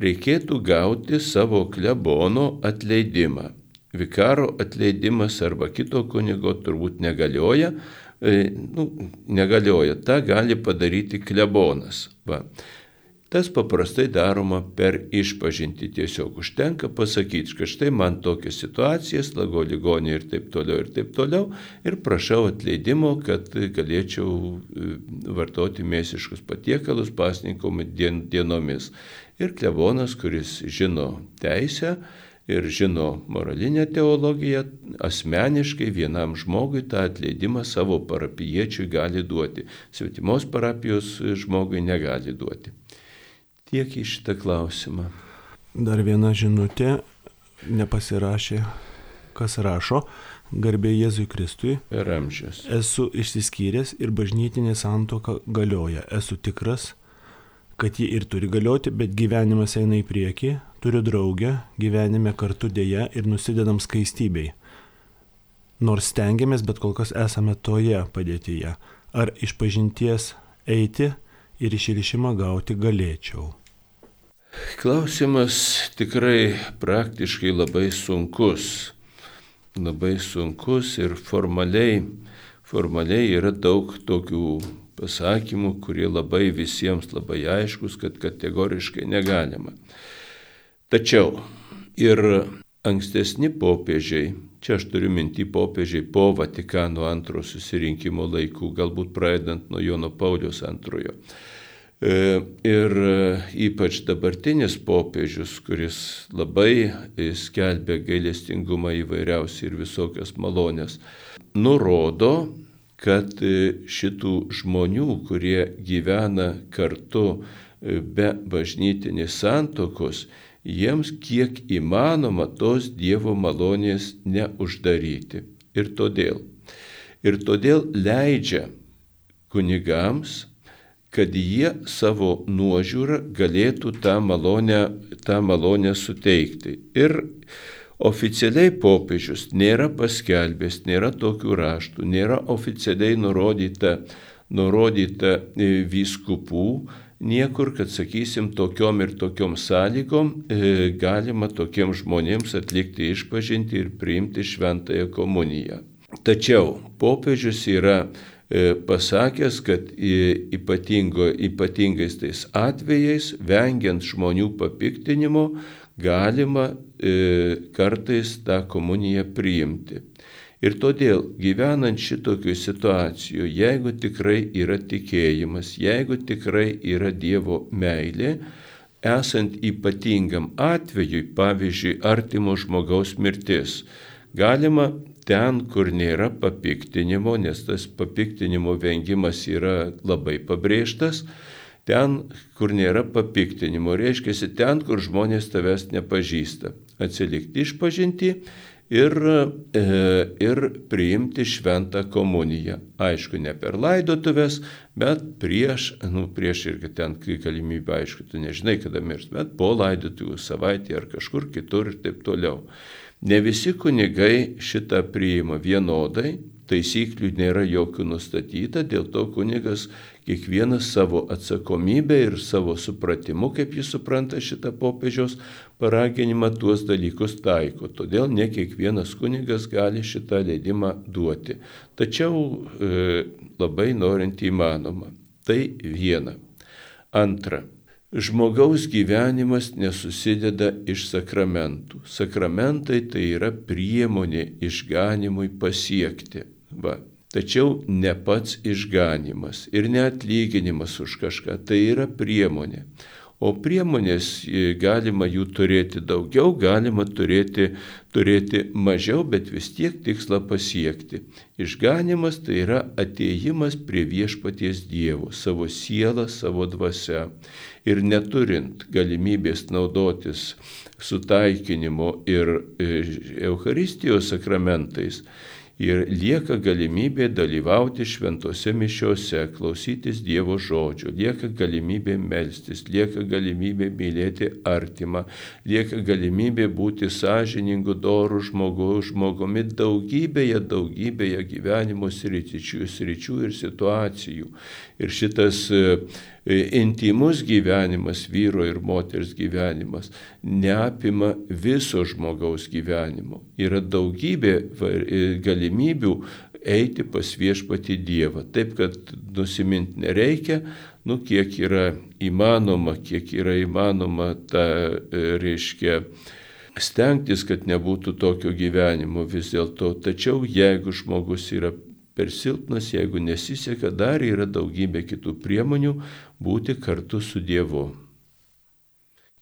reikėtų gauti savo klebono atleidimą. Vikaro atleidimas arba kito kunigo turbūt negalioja, e, nu, negalioja, tą gali padaryti klebonas. Va. Tas paprastai daroma per išpažinti. Tiesiog užtenka pasakyti, kad štai man tokia situacija, slago ligonė ir taip toliau ir taip toliau. Ir prašau atleidimo, kad galėčiau e, vartoti mėsiškus patiekalus pasninkom dienomis. Ir klebonas, kuris žino teisę ir žino moralinę teologiją, asmeniškai vienam žmogui tą atleidimą savo parapiečiui gali duoti. Svetimos parapijos žmogui negali duoti. Tiek į šitą klausimą. Dar viena žinutė nepasirašė, kas rašo. Garbė Jėzui Kristui. Per amžius. Esu išsiskyręs ir bažnytinė santoka galioja. Esu tikras, kad ji ir turi galioti, bet gyvenimas eina į priekį, turiu draugę, gyvenime kartu dėja ir nusidedam skaistybei. Nors stengiamės, bet kol kas esame toje padėtyje. Ar iš pažinties eiti ir išrišimą gauti galėčiau? Klausimas tikrai praktiškai labai sunkus. Labai sunkus ir formaliai, formaliai yra daug tokių pasakymų, kurie labai visiems labai aiškus, kad kategoriškai negalima. Tačiau ir ankstesni popiežiai, čia aš turiu minti popiežiai po Vatikano antro susirinkimo laikų, galbūt pradedant nuo Jono Paulius antrojo. E, ir ypač dabartinis popiežius, kuris labai skelbia gailestingumą įvairiausią ir visokias malonės, nurodo, kad e, šitų žmonių, kurie gyvena kartu e, be bažnytinės santokos, jiems kiek įmanoma tos Dievo malonės neuždaryti. Ir todėl. Ir todėl leidžia kunigams, kad jie savo nuožiūrą galėtų tą malonę, tą malonę suteikti. Ir Oficialiai popiežius nėra paskelbęs, nėra tokių raštų, nėra oficialiai nurodyta, nurodyta e, vyskupų, niekur, kad sakysim, tokiom ir tokiom sąlygom e, galima tokiems žmonėms atlikti išpažinti ir priimti šventąją komuniją. Tačiau popiežius yra e, pasakęs, kad ypatingo, ypatingais tais atvejais, vengiant žmonių papiktinimo, galima e, kartais tą komuniją priimti. Ir todėl gyvenant šitokių situacijų, jeigu tikrai yra tikėjimas, jeigu tikrai yra Dievo meilė, esant ypatingam atvejui, pavyzdžiui, artimo žmogaus mirtis, galima ten, kur nėra papiktinimo, nes tas papiktinimo vengimas yra labai pabrėžtas, ten, kur nėra papiktinimo, reiškia ten, kur žmonės tavęs nepažįsta. Atsilikti išpažinti ir, e, ir priimti šventą komuniją. Aišku, ne per laidotuvės, bet prieš, nu, prieš irgi ten galimybę, aišku, tu nežinai, kada mirs, bet po laidotuvų savaitę ar kažkur kitur ir taip toliau. Ne visi kunigai šitą priima vienodai, taisyklių nėra jokių nustatyta, dėl to kunigas kiekvienas savo atsakomybę ir savo supratimu, kaip jis supranta šitą popiežiaus paraginimą, tuos dalykus taiko. Todėl ne kiekvienas kunigas gali šitą leidimą duoti. Tačiau e, labai norint įmanoma. Tai viena. Antra. Žmogaus gyvenimas nesusideda iš sakramentų. Sakramentai tai yra priemonė išganimui pasiekti. Va. Tačiau ne pats išganimas ir neatlyginimas už kažką, tai yra priemonė. O priemonės e, galima jų turėti daugiau, galima turėti, turėti mažiau, bet vis tiek tikslą pasiekti. Išganimas tai yra ateimas prie viešpaties Dievo, savo sielą, savo dvasę. Ir neturint galimybės naudotis sutaikinimo ir e, Eucharistijos sakramentais, ir lieka galimybė dalyvauti šventose mišiose, klausytis Dievo žodžio, lieka galimybė melstis, lieka galimybė mylėti artimą, lieka galimybė būti sąžiningu, doru žmogu, žmogumi daugybėje, daugybėje gyvenimo sričių, sričių ir situacijų. Ir šitas E, intimus gyvenimas, vyro ir moters gyvenimas, neapima viso žmogaus gyvenimo. Yra daugybė e, galimybių eiti pas viešpati Dievą. Taip, kad nusiminti nereikia, nu kiek yra įmanoma, kiek yra įmanoma tą, e, reiškia, stengtis, kad nebūtų tokio gyvenimo vis dėlto. Tačiau jeigu žmogus yra per silpnas, jeigu nesiseka, dar yra daugybė kitų priemonių būti kartu su Dievu.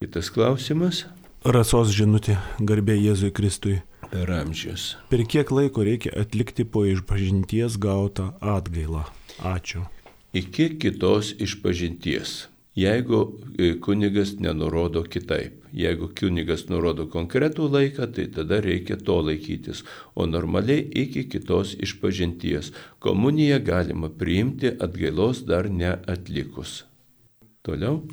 Kitas klausimas. Rasos žinutė, garbė Jėzui Kristui. Per amžius. Per kiek laiko reikia atlikti po išpažinties gautą atgailą? Ačiū. Iki kitos išpažinties jeigu e, kunigas nenurodo kitaip. Jeigu kunigas nurodo konkretų laiką, tai tada reikia to laikytis, o normaliai iki kitos išpažinties. Komuniją galima priimti atgailos dar neatlikus. Toliau.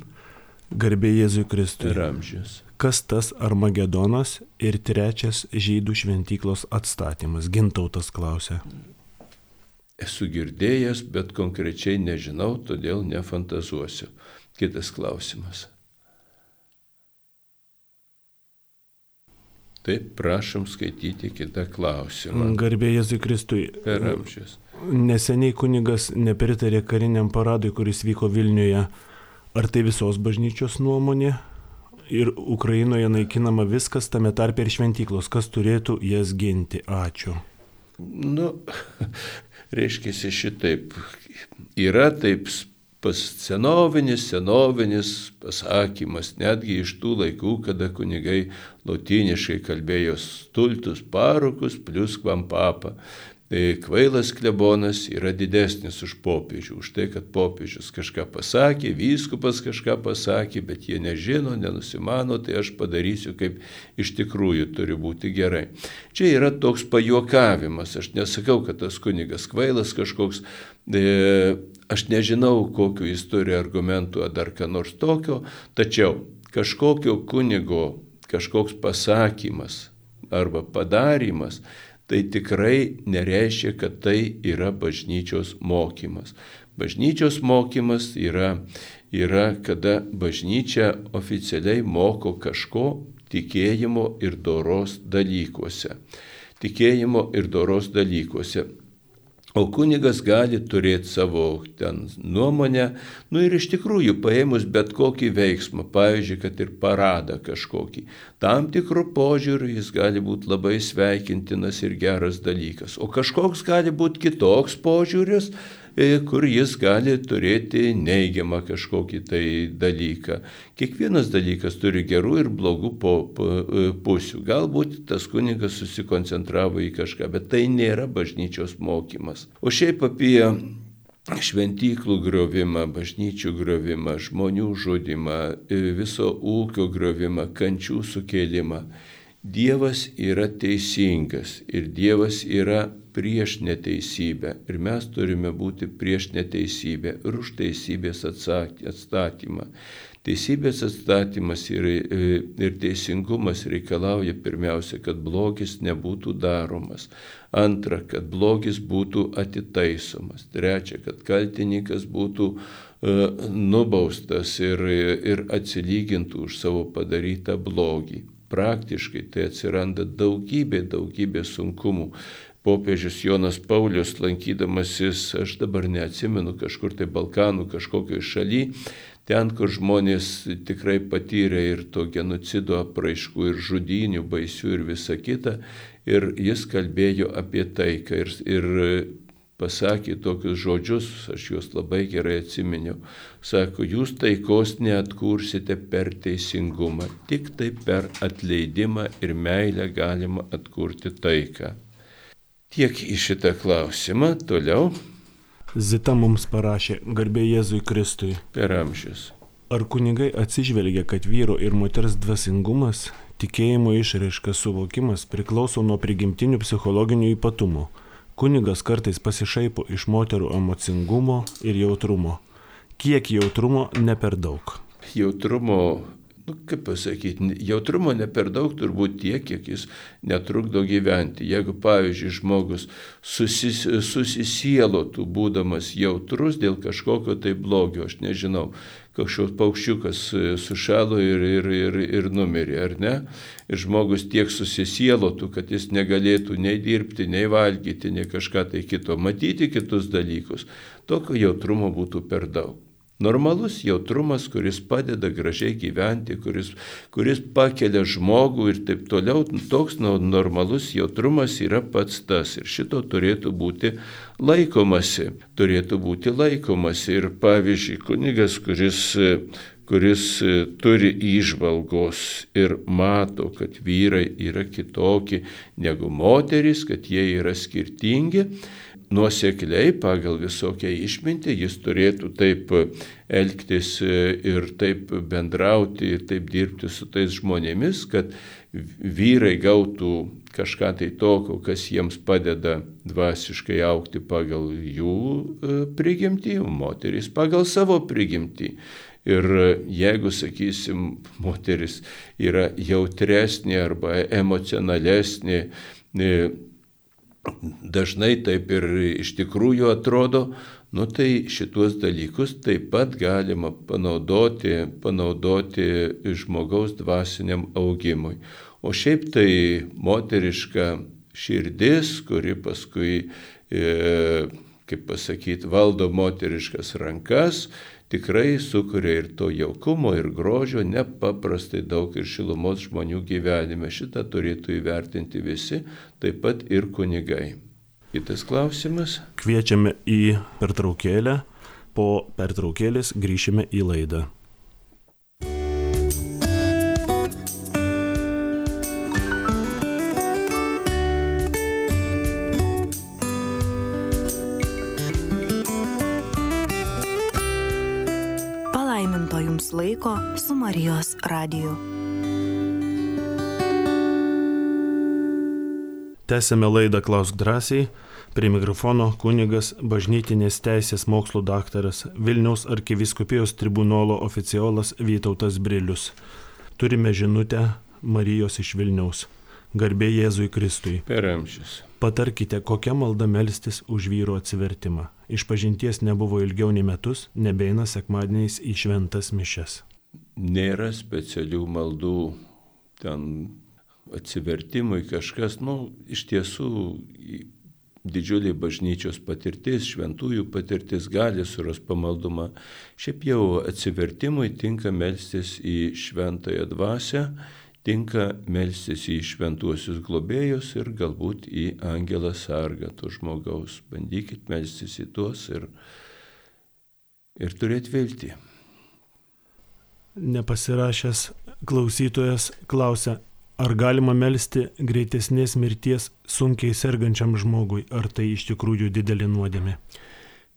Garbė Jėzui Kristui. Ir amžius. Kas tas Armagedonas ir trečias žydų šventyklos atstatymas? Gintautas klausė. Esu girdėjęs, bet konkrečiai nežinau, todėl nefantazuosiu. Kitas klausimas. Taip, prašom skaityti kitą klausimą. Garbė Jėzui Kristui. Per amžius. Neseniai kunigas nepritarė kariniam paradui, kuris vyko Vilniuje. Ar tai visos bažnyčios nuomonė? Ir Ukrainoje naikinama viskas, tame tarp ir šventyklos. Kas turėtų jas ginti? Ačiū. Nu, reiškia šitaip. Yra taip pas senovinis, senovinis pasakymas, netgi iš tų laikų, kada kunigai lotyniškai kalbėjo stultus parukus plus kvampapą. Tai kvailas klebonas yra didesnis už popiežių, už tai, kad popiežius kažką pasakė, vyskupas kažką pasakė, bet jie nežino, nenusimano, tai aš padarysiu, kaip iš tikrųjų turi būti gerai. Čia yra toks pajuokavimas, aš nesakau, kad tas kunigas kvailas kažkoks, e, aš nežinau, kokiu jis turi argumentų ar dar ką nors tokio, tačiau kažkokio kunigo kažkoks pasakymas arba padarimas, tai tikrai nereiškia, kad tai yra bažnyčios mokymas. Bažnyčios mokymas yra, yra kada bažnyčia oficialiai moko kažko tikėjimo ir doros dalykuose. Tikėjimo ir doros dalykuose. O kunigas gali turėti savo ten nuomonę, nu ir iš tikrųjų paėmus bet kokį veiksmą, pavyzdžiui, kad ir paradą kažkokį, tam tikrų požiūrių jis gali būti labai sveikintinas ir geras dalykas. O kažkoks gali būti kitoks požiūris, kur jis gali turėti neigiamą kažkokį tai dalyką. Kiekvienas dalykas turi gerų ir blogų e, pusių. Galbūt tas kunigas susikoncentravo į kažką, bet tai nėra bažnyčios mokymas. O šiaip apie šventyklų griovimą, bažnyčių griovimą, žmonių žudimą, e, viso ūkio griovimą, kančių sukėlimą. Dievas yra teisingas ir Dievas yra prieš neteisybę. Ir mes turime būti prieš neteisybę ir už teisybės atstatymą. Teisybės atstatymas ir, ir teisingumas reikalauja pirmiausia, kad blogis nebūtų daromas. Antra, kad blogis būtų atitaisomas. Trečia, kad kaltininkas būtų uh, nubaustas ir, ir atsilygintų už savo padarytą blogį. Praktiškai tai atsiranda daugybė, daugybė sunkumų popiežius Jonas Paulius, lankydamasis, aš dabar neatsimenu, kažkur tai Balkanų, kažkokioj šaly, ten, kur žmonės tikrai patyrė ir to genocido apraiškų, ir žudinių baisių, ir visa kita. Ir jis kalbėjo apie taiką ir, ir pasakė tokius žodžius, aš juos labai gerai atsiminiau. Sako, jūs taikos neatkursite per teisingumą, tik tai per atleidimą ir meilę galima atkurti taiką. Tiek į šitą klausimą. Toliau. Zita mums parašė, garbė Jėzui Kristui. Per amžius. Ar kunigai atsižvelgia, kad vyro ir moters dvasingumas, tikėjimo išraiškas suvokimas priklauso nuo prigimtinių psichologinių ypatumų? Kunigas kartais pasišaipo iš moterų emocingumo ir jautrumo. Kiek jautrumo ne per daug? Jautrumo nu, kaip pasakyti, jautrumo ne per daug, turbūt tiek, kiek jis netrukdo gyventi. Jeigu, pavyzdžiui, žmogus susis, susisielotų, būdamas jautrus dėl kažkokio tai blogio, aš nežinau, kažkoks paukščiukas e, sušalo ir, ir, ir, ir numirė, ar ne? Ir žmogus tiek susisielotų, kad jis negalėtų nei dirbti, nei valgyti, nei kažką tai kito, matyti kitus dalykus. Tokio jautrumo būtų per daug. Normalus jautrumas, kuris padeda gražiai gyventi, kuris, kuris pakelia žmogų ir taip toliau, toks normalus jautrumas yra pats tas ir šito turėtų būti laikomasi, turėtų būti laikomasi. Ir pavyzdžiui, kunigas, kuris kuris turi įžvalgos ir mato, kad vyrai yra kitokie negu moteris, kad jie yra skirtingi, nuosekliai pagal visokią išmintį jis turėtų taip elgtis ir taip bendrauti ir taip dirbti su tais žmonėmis, kad vyrai gautų kažką tai tokio, kas jiems padeda dvasiškai aukti pagal jų e, prigimtį, moteris pagal savo prigimtį. Ir jeigu, sakysim, moteris yra jautresnė arba emocionalesnė, e, dažnai taip ir iš tikrųjų atrodo, nu tai šituos dalykus taip pat galima panaudoti, panaudoti žmogaus dvasiniam augimui. O šiaip tai moteriška širdis, kuri paskui, e, kaip pasakyti, valdo moteriškas rankas, tikrai sukuria ir to jaukumo, ir grožio nepaprastai daug ir šilumos žmonių gyvenime. Šitą turėtų įvertinti visi, taip pat ir kunigai. Kitas klausimas. Kviečiame į pertraukėlę, po pertraukėlės grįšime į laidą. Laiko su Marijos radiju. Tęsėme laidą Klausk drąsiai. Prie mikrofono kunigas bažnytinės teisės mokslo daktaras Vilniaus arkiviskupijos tribunolo oficiolas Vytautas Brilius. Turime žinutę Marijos iš Vilniaus. Garbė Jėzui Kristui. Per amžius. Patarkite, kokią maldą melstis už vyro atsivertimą. Iš pažinties nebuvo ilgiau nei metus, nebeina sekmadieniais į šventas mišes. Nėra specialių maldų ten atsivertimui kažkas, nu, iš tiesų didžiulė bažnyčios patirtis, šventųjų patirtis gali suras pamaldumą. Šiaip jau atsivertimui tinka melstis į šventąją dvasę tinka melstis į šventuosius globėjus ir galbūt į angelą sargą to žmogaus. Bandykit melstis į tuos ir, ir turėti viltį. Nepasirašęs klausytojas klausia, ar galima melstį greitesnės mirties sunkiai sergančiam žmogui, ar tai iš tikrųjų didelė nuodėmė?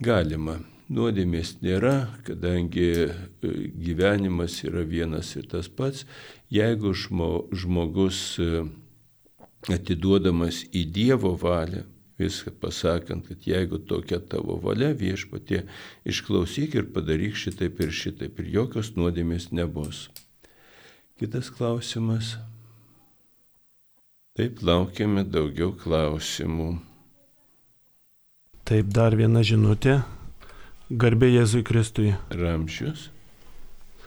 Galima. nuodėmės nėra, kadangi e, gyvenimas yra vienas ir tas pats, jeigu žmogus e, atiduodamas į Dievo valią, viską pasakant, kad jeigu tokia tavo valia viešpatie, išklausyk ir padaryk šitaip ir šitaip ir jokios nuodėmės nebus. Kitas klausimas. Taip laukiame daugiau klausimų. Taip, dar viena žinutė. Garbė Jėzui Kristui. Ramšius.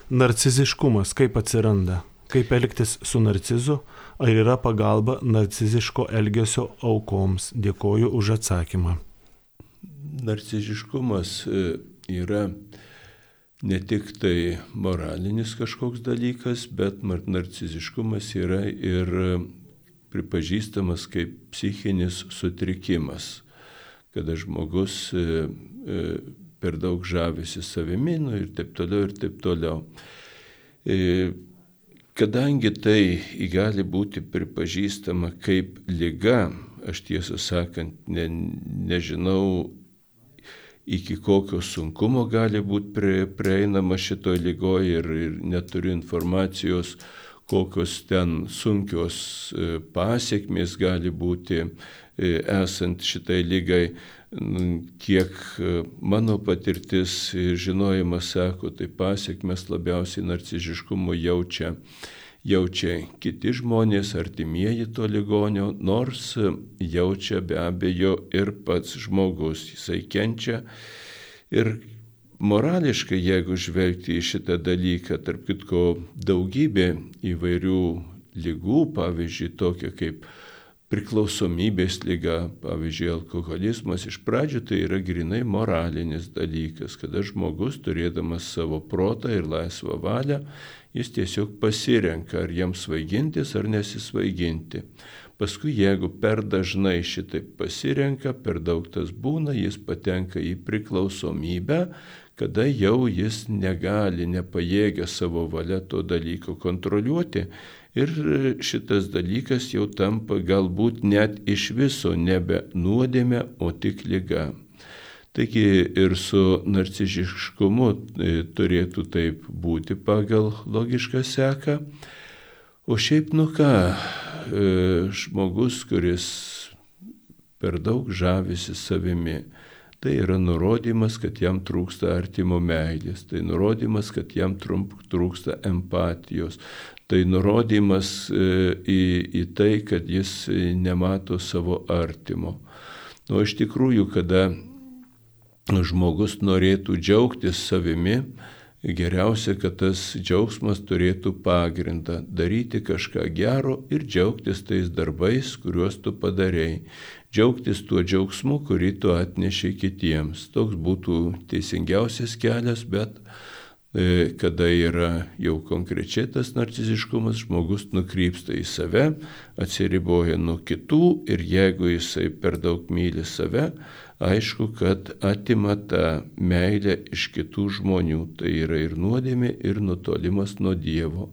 Narciziškumas kaip atsiranda? Kaip elgtis su narcizu? Ar yra pagalba narciziško elgesio aukoms? Dėkoju už atsakymą. Narciziškumas e, yra ne tik tai moralinis kažkoks dalykas, bet narciziškumas yra ir pripažįstamas kaip psichinis sutrikimas, kada žmogus e, e, per daug žavisi savimi nu, ir taip toliau ir taip toliau. Kadangi tai gali būti pripažįstama kaip lyga, aš tiesą sakant ne, nežinau, iki kokio sunkumo gali būti prie, prieinama šitoj lygoje ir, ir neturiu informacijos, kokios ten sunkios e, pasiekmės gali būti e, esant šitai lygai kiek e, mano patirtis ir žinojimas sako, tai pasiekmes labiausiai narciziškumo jaučia, jaučia kiti žmonės, artimieji to ligonio, nors jaučia be abejo ir pats žmogus, jisai kenčia. Ir morališkai, jeigu žvelgti į šitą dalyką, tarp kitko daugybė įvairių lygų, pavyzdžiui, tokia kaip priklausomybės lyga, pavyzdžiui, alkoholizmas, iš pradžių tai yra grinai moralinis dalykas, kada žmogus, turėdamas savo protą ir laisvą valią, jis tiesiog pasirenka, ar jam svaigintis ar nesisvaiginti. Paskui, jeigu per dažnai šitaip pasirenka, per daug tas būna, jis patenka į priklausomybę, kada jau jis negali, nepajėgia savo valia to dalyko kontroliuoti Ir šitas dalykas jau tampa galbūt net iš viso nebe nuodėmė, o tik lyga. Taigi ir su narciziškumu e, turėtų taip būti pagal logišką seką. O šiaip nu ką, e, žmogus, kuris per daug žavisi savimi, tai yra nurodymas, kad jam trūksta artimo meilės, tai nurodymas, kad jam trūksta empatijos, tai nurodymas e, į, į tai, kad jis nemato savo artimo. Nu, iš tikrųjų, kada žmogus norėtų džiaugtis savimi, geriausia, kad tas džiaugsmas turėtų pagrindą - daryti kažką gero ir džiaugtis tais darbais, kuriuos tu padarėjai. Džiaugtis tuo džiaugsmu, kurį tu atnešiai kitiems. Toks būtų teisingiausias kelias, bet kada yra jau konkrečiai tas narciziškumas, žmogus nukrypsta į save, atsiriboja nuo kitų ir jeigu jisai per daug myli save, aišku, kad atima tą meilę iš kitų žmonių. Tai yra ir nuodėmė, ir nutolimas nuo Dievo.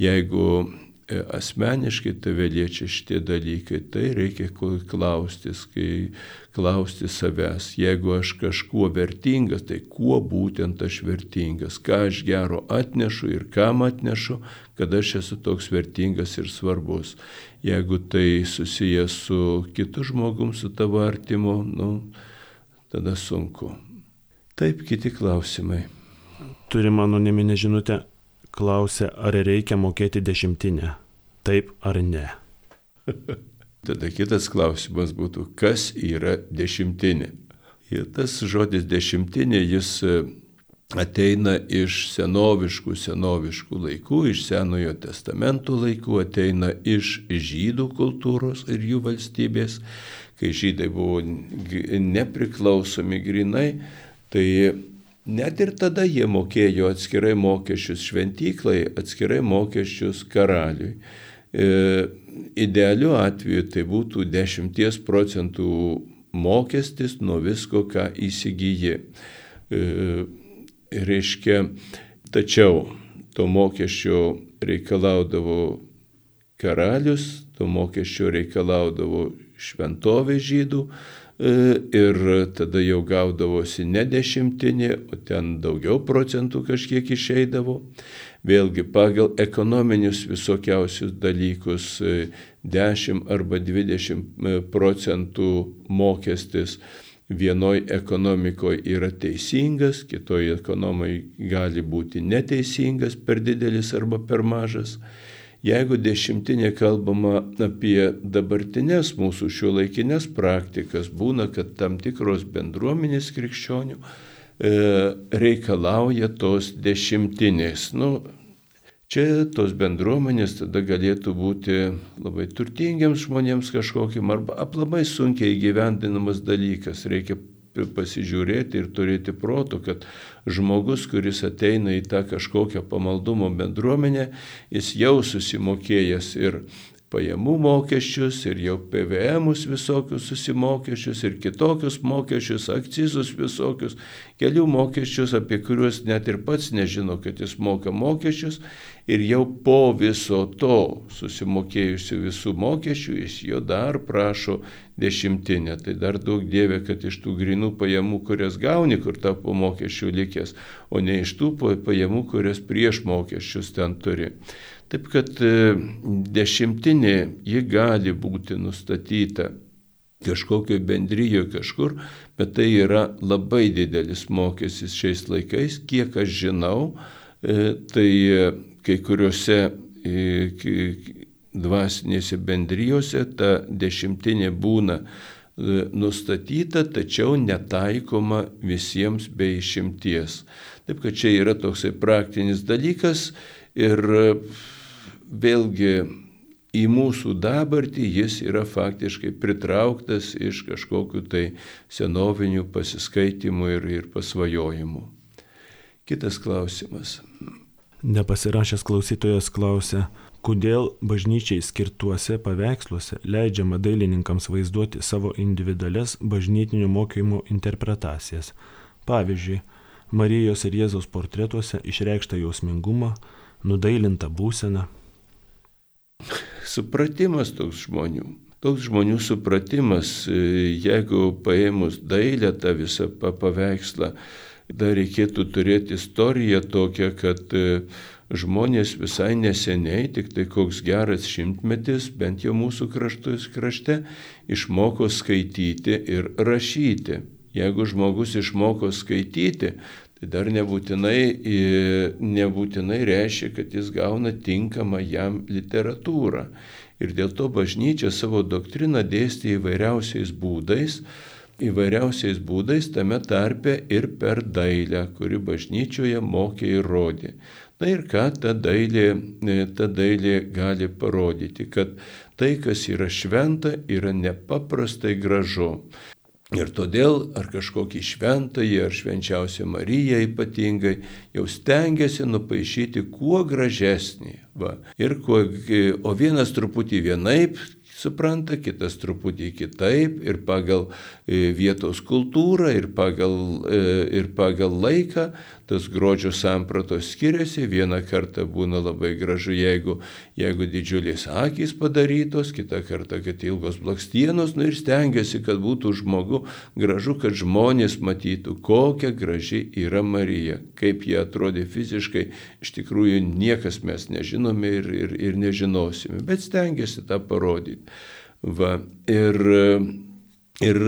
Jeigu E, asmeniškai tave liečia šitie dalykai, tai reikia klaustis, kai klausti savęs, jeigu aš kažkuo vertingas, tai kuo būtent aš vertingas, ką aš gero atnešu ir kam atnešu, kad aš esu toks vertingas ir svarbus. Jeigu tai susijęs su kitu žmogum, su tavo artimu, nu, tada sunku. Taip, kiti klausimai. Turi mano neminė klausė, ar reikia mokėti dešimtinę. Taip ar ne? Tada kitas klausimas būtų, kas yra dešimtinė? Ir tas žodis dešimtinė, jis e, ateina iš senoviškų, senoviškų laikų, iš Senojo testamento laikų, ateina iš žydų kultūros ir jų valstybės, kai žydai buvo nepriklausomi grinai, tai Net ir tada jie mokėjo atskirai mokesčius šventyklai, atskirai mokesčius karaliui. E, idealiu atveju tai būtų 10 procentų mokestis nuo visko, ką įsigyji. E, reiškia, tačiau to mokesčio reikalaudavo karalius, to mokesčio reikalaudavo šventovė žydų, ir tada jau gaudavosi ne dešimtinė, o ten daugiau procentų kažkiek išeidavo. Vėlgi pagal ekonominius visokiausius dalykus 10 arba 20 procentų mokestis vienoj ekonomikoje yra teisingas, kitoje ekonomikoje gali būti neteisingas, per didelis arba per mažas. Jeigu dešimtinė kalbama apie dabartinės mūsų šio laikinės praktikas, būna, kad tam tikros bendruomenės krikščionių e, reikalauja tos dešimtinės. Nu, Čia tos bendruomenės tada galėtų būti labai turtingiams žmonėms kažkokiam arba labai sunkiai gyvendinamas dalykas. Reikia pasižiūrėti ir turėti proto, kad žmogus, kuris ateina į tą kažkokią pamaldumo bendruomenę, jis jau susimokėjęs ir pajamų mokesčius ir jau PVMus visokius susimokesčius ir kitokius mokesčius, akcizus visokius, kelių mokesčius, apie kuriuos net ir pats nežino, kad jis moka mokesčius ir jau po viso to susimokėjusių visų mokesčių jis jo dar prašo dešimtinę. Tai dar daug dievė, kad iš tų grinų pajamų, kurias gauni, kur ta po mokesčių likęs, o ne iš tų pajamų, kurias prieš mokesčius ten turi. Taip kad e, dešimtinė ji gali būti nustatyta kažkokio bendryjo kažkur, bet tai yra labai didelis mokestis šiais laikais, kiek aš žinau, e, tai e, kai kuriuose dvasinėse bendrijose ta dešimtinė būna nustatyta, tačiau netaikoma visiems be išimties. Taip kad čia yra toksai praktinis dalykas ir vėlgi į mūsų dabartį jis yra faktiškai pritrauktas iš kažkokiu tai senovinių pasiskaitimų ir, ir pasvajojimų. Kitas klausimas. Nepasirašęs klausytojas klausia, kodėl bažnyčiai skirtuose paveiksluose leidžiama dailininkams vaizduoti savo individualias bažnytinių mokymų interpretacijas. Pavyzdžiui, Marijos ir Jėzaus portretuose išreikšta jausmingumą, nudailinta būsena, supratimas toks žmonių. Toks žmonių supratimas, e, jeigu paėmus dailę tą visą paveikslą, dar reikėtų turėti istoriją tokią, kad e, žmonės visai neseniai, tik tai koks geras šimtmetis, bent jau mūsų kraštus krašte, išmoko skaityti ir rašyti. Jeigu žmogus išmoko skaityti, tai dar nebūtinai, nebūtinai reiškia, kad jis gauna tinkamą jam literatūrą. Ir dėl to bažnyčia savo doktriną dėstė įvairiausiais būdais, įvairiausiais būdais tame tarpe ir per dailę, kuri bažnyčioje mokė ir rodė. Na ir ką ta dailė, ta dailė gali parodyti, kad tai, kas yra šventa, yra nepaprastai gražu. Ir todėl ar kažkokį šventąjį, ar švenčiausią Mariją ypatingai jau stengiasi nupaišyti kuo gražesnį. Va. Ir kuo, o vienas truputį vienaip supranta, kitas truputį kitaip ir pagal e, vietos kultūrą, ir pagal, e, ir pagal laiką tas grožio sampratos skiriasi. Vieną kartą būna labai gražu, jeigu, jeigu didžiulės akys padarytos, kitą kartą, kad ilgos blakstienos, nu ir stengiasi, kad būtų žmogu gražu, kad žmonės matytų, kokia graži yra Marija, kaip jie atrodė fiziškai, iš tikrųjų niekas mes nežinome ir, ir, ir nežinosime, bet stengiasi tą parodyti. Va, ir, ir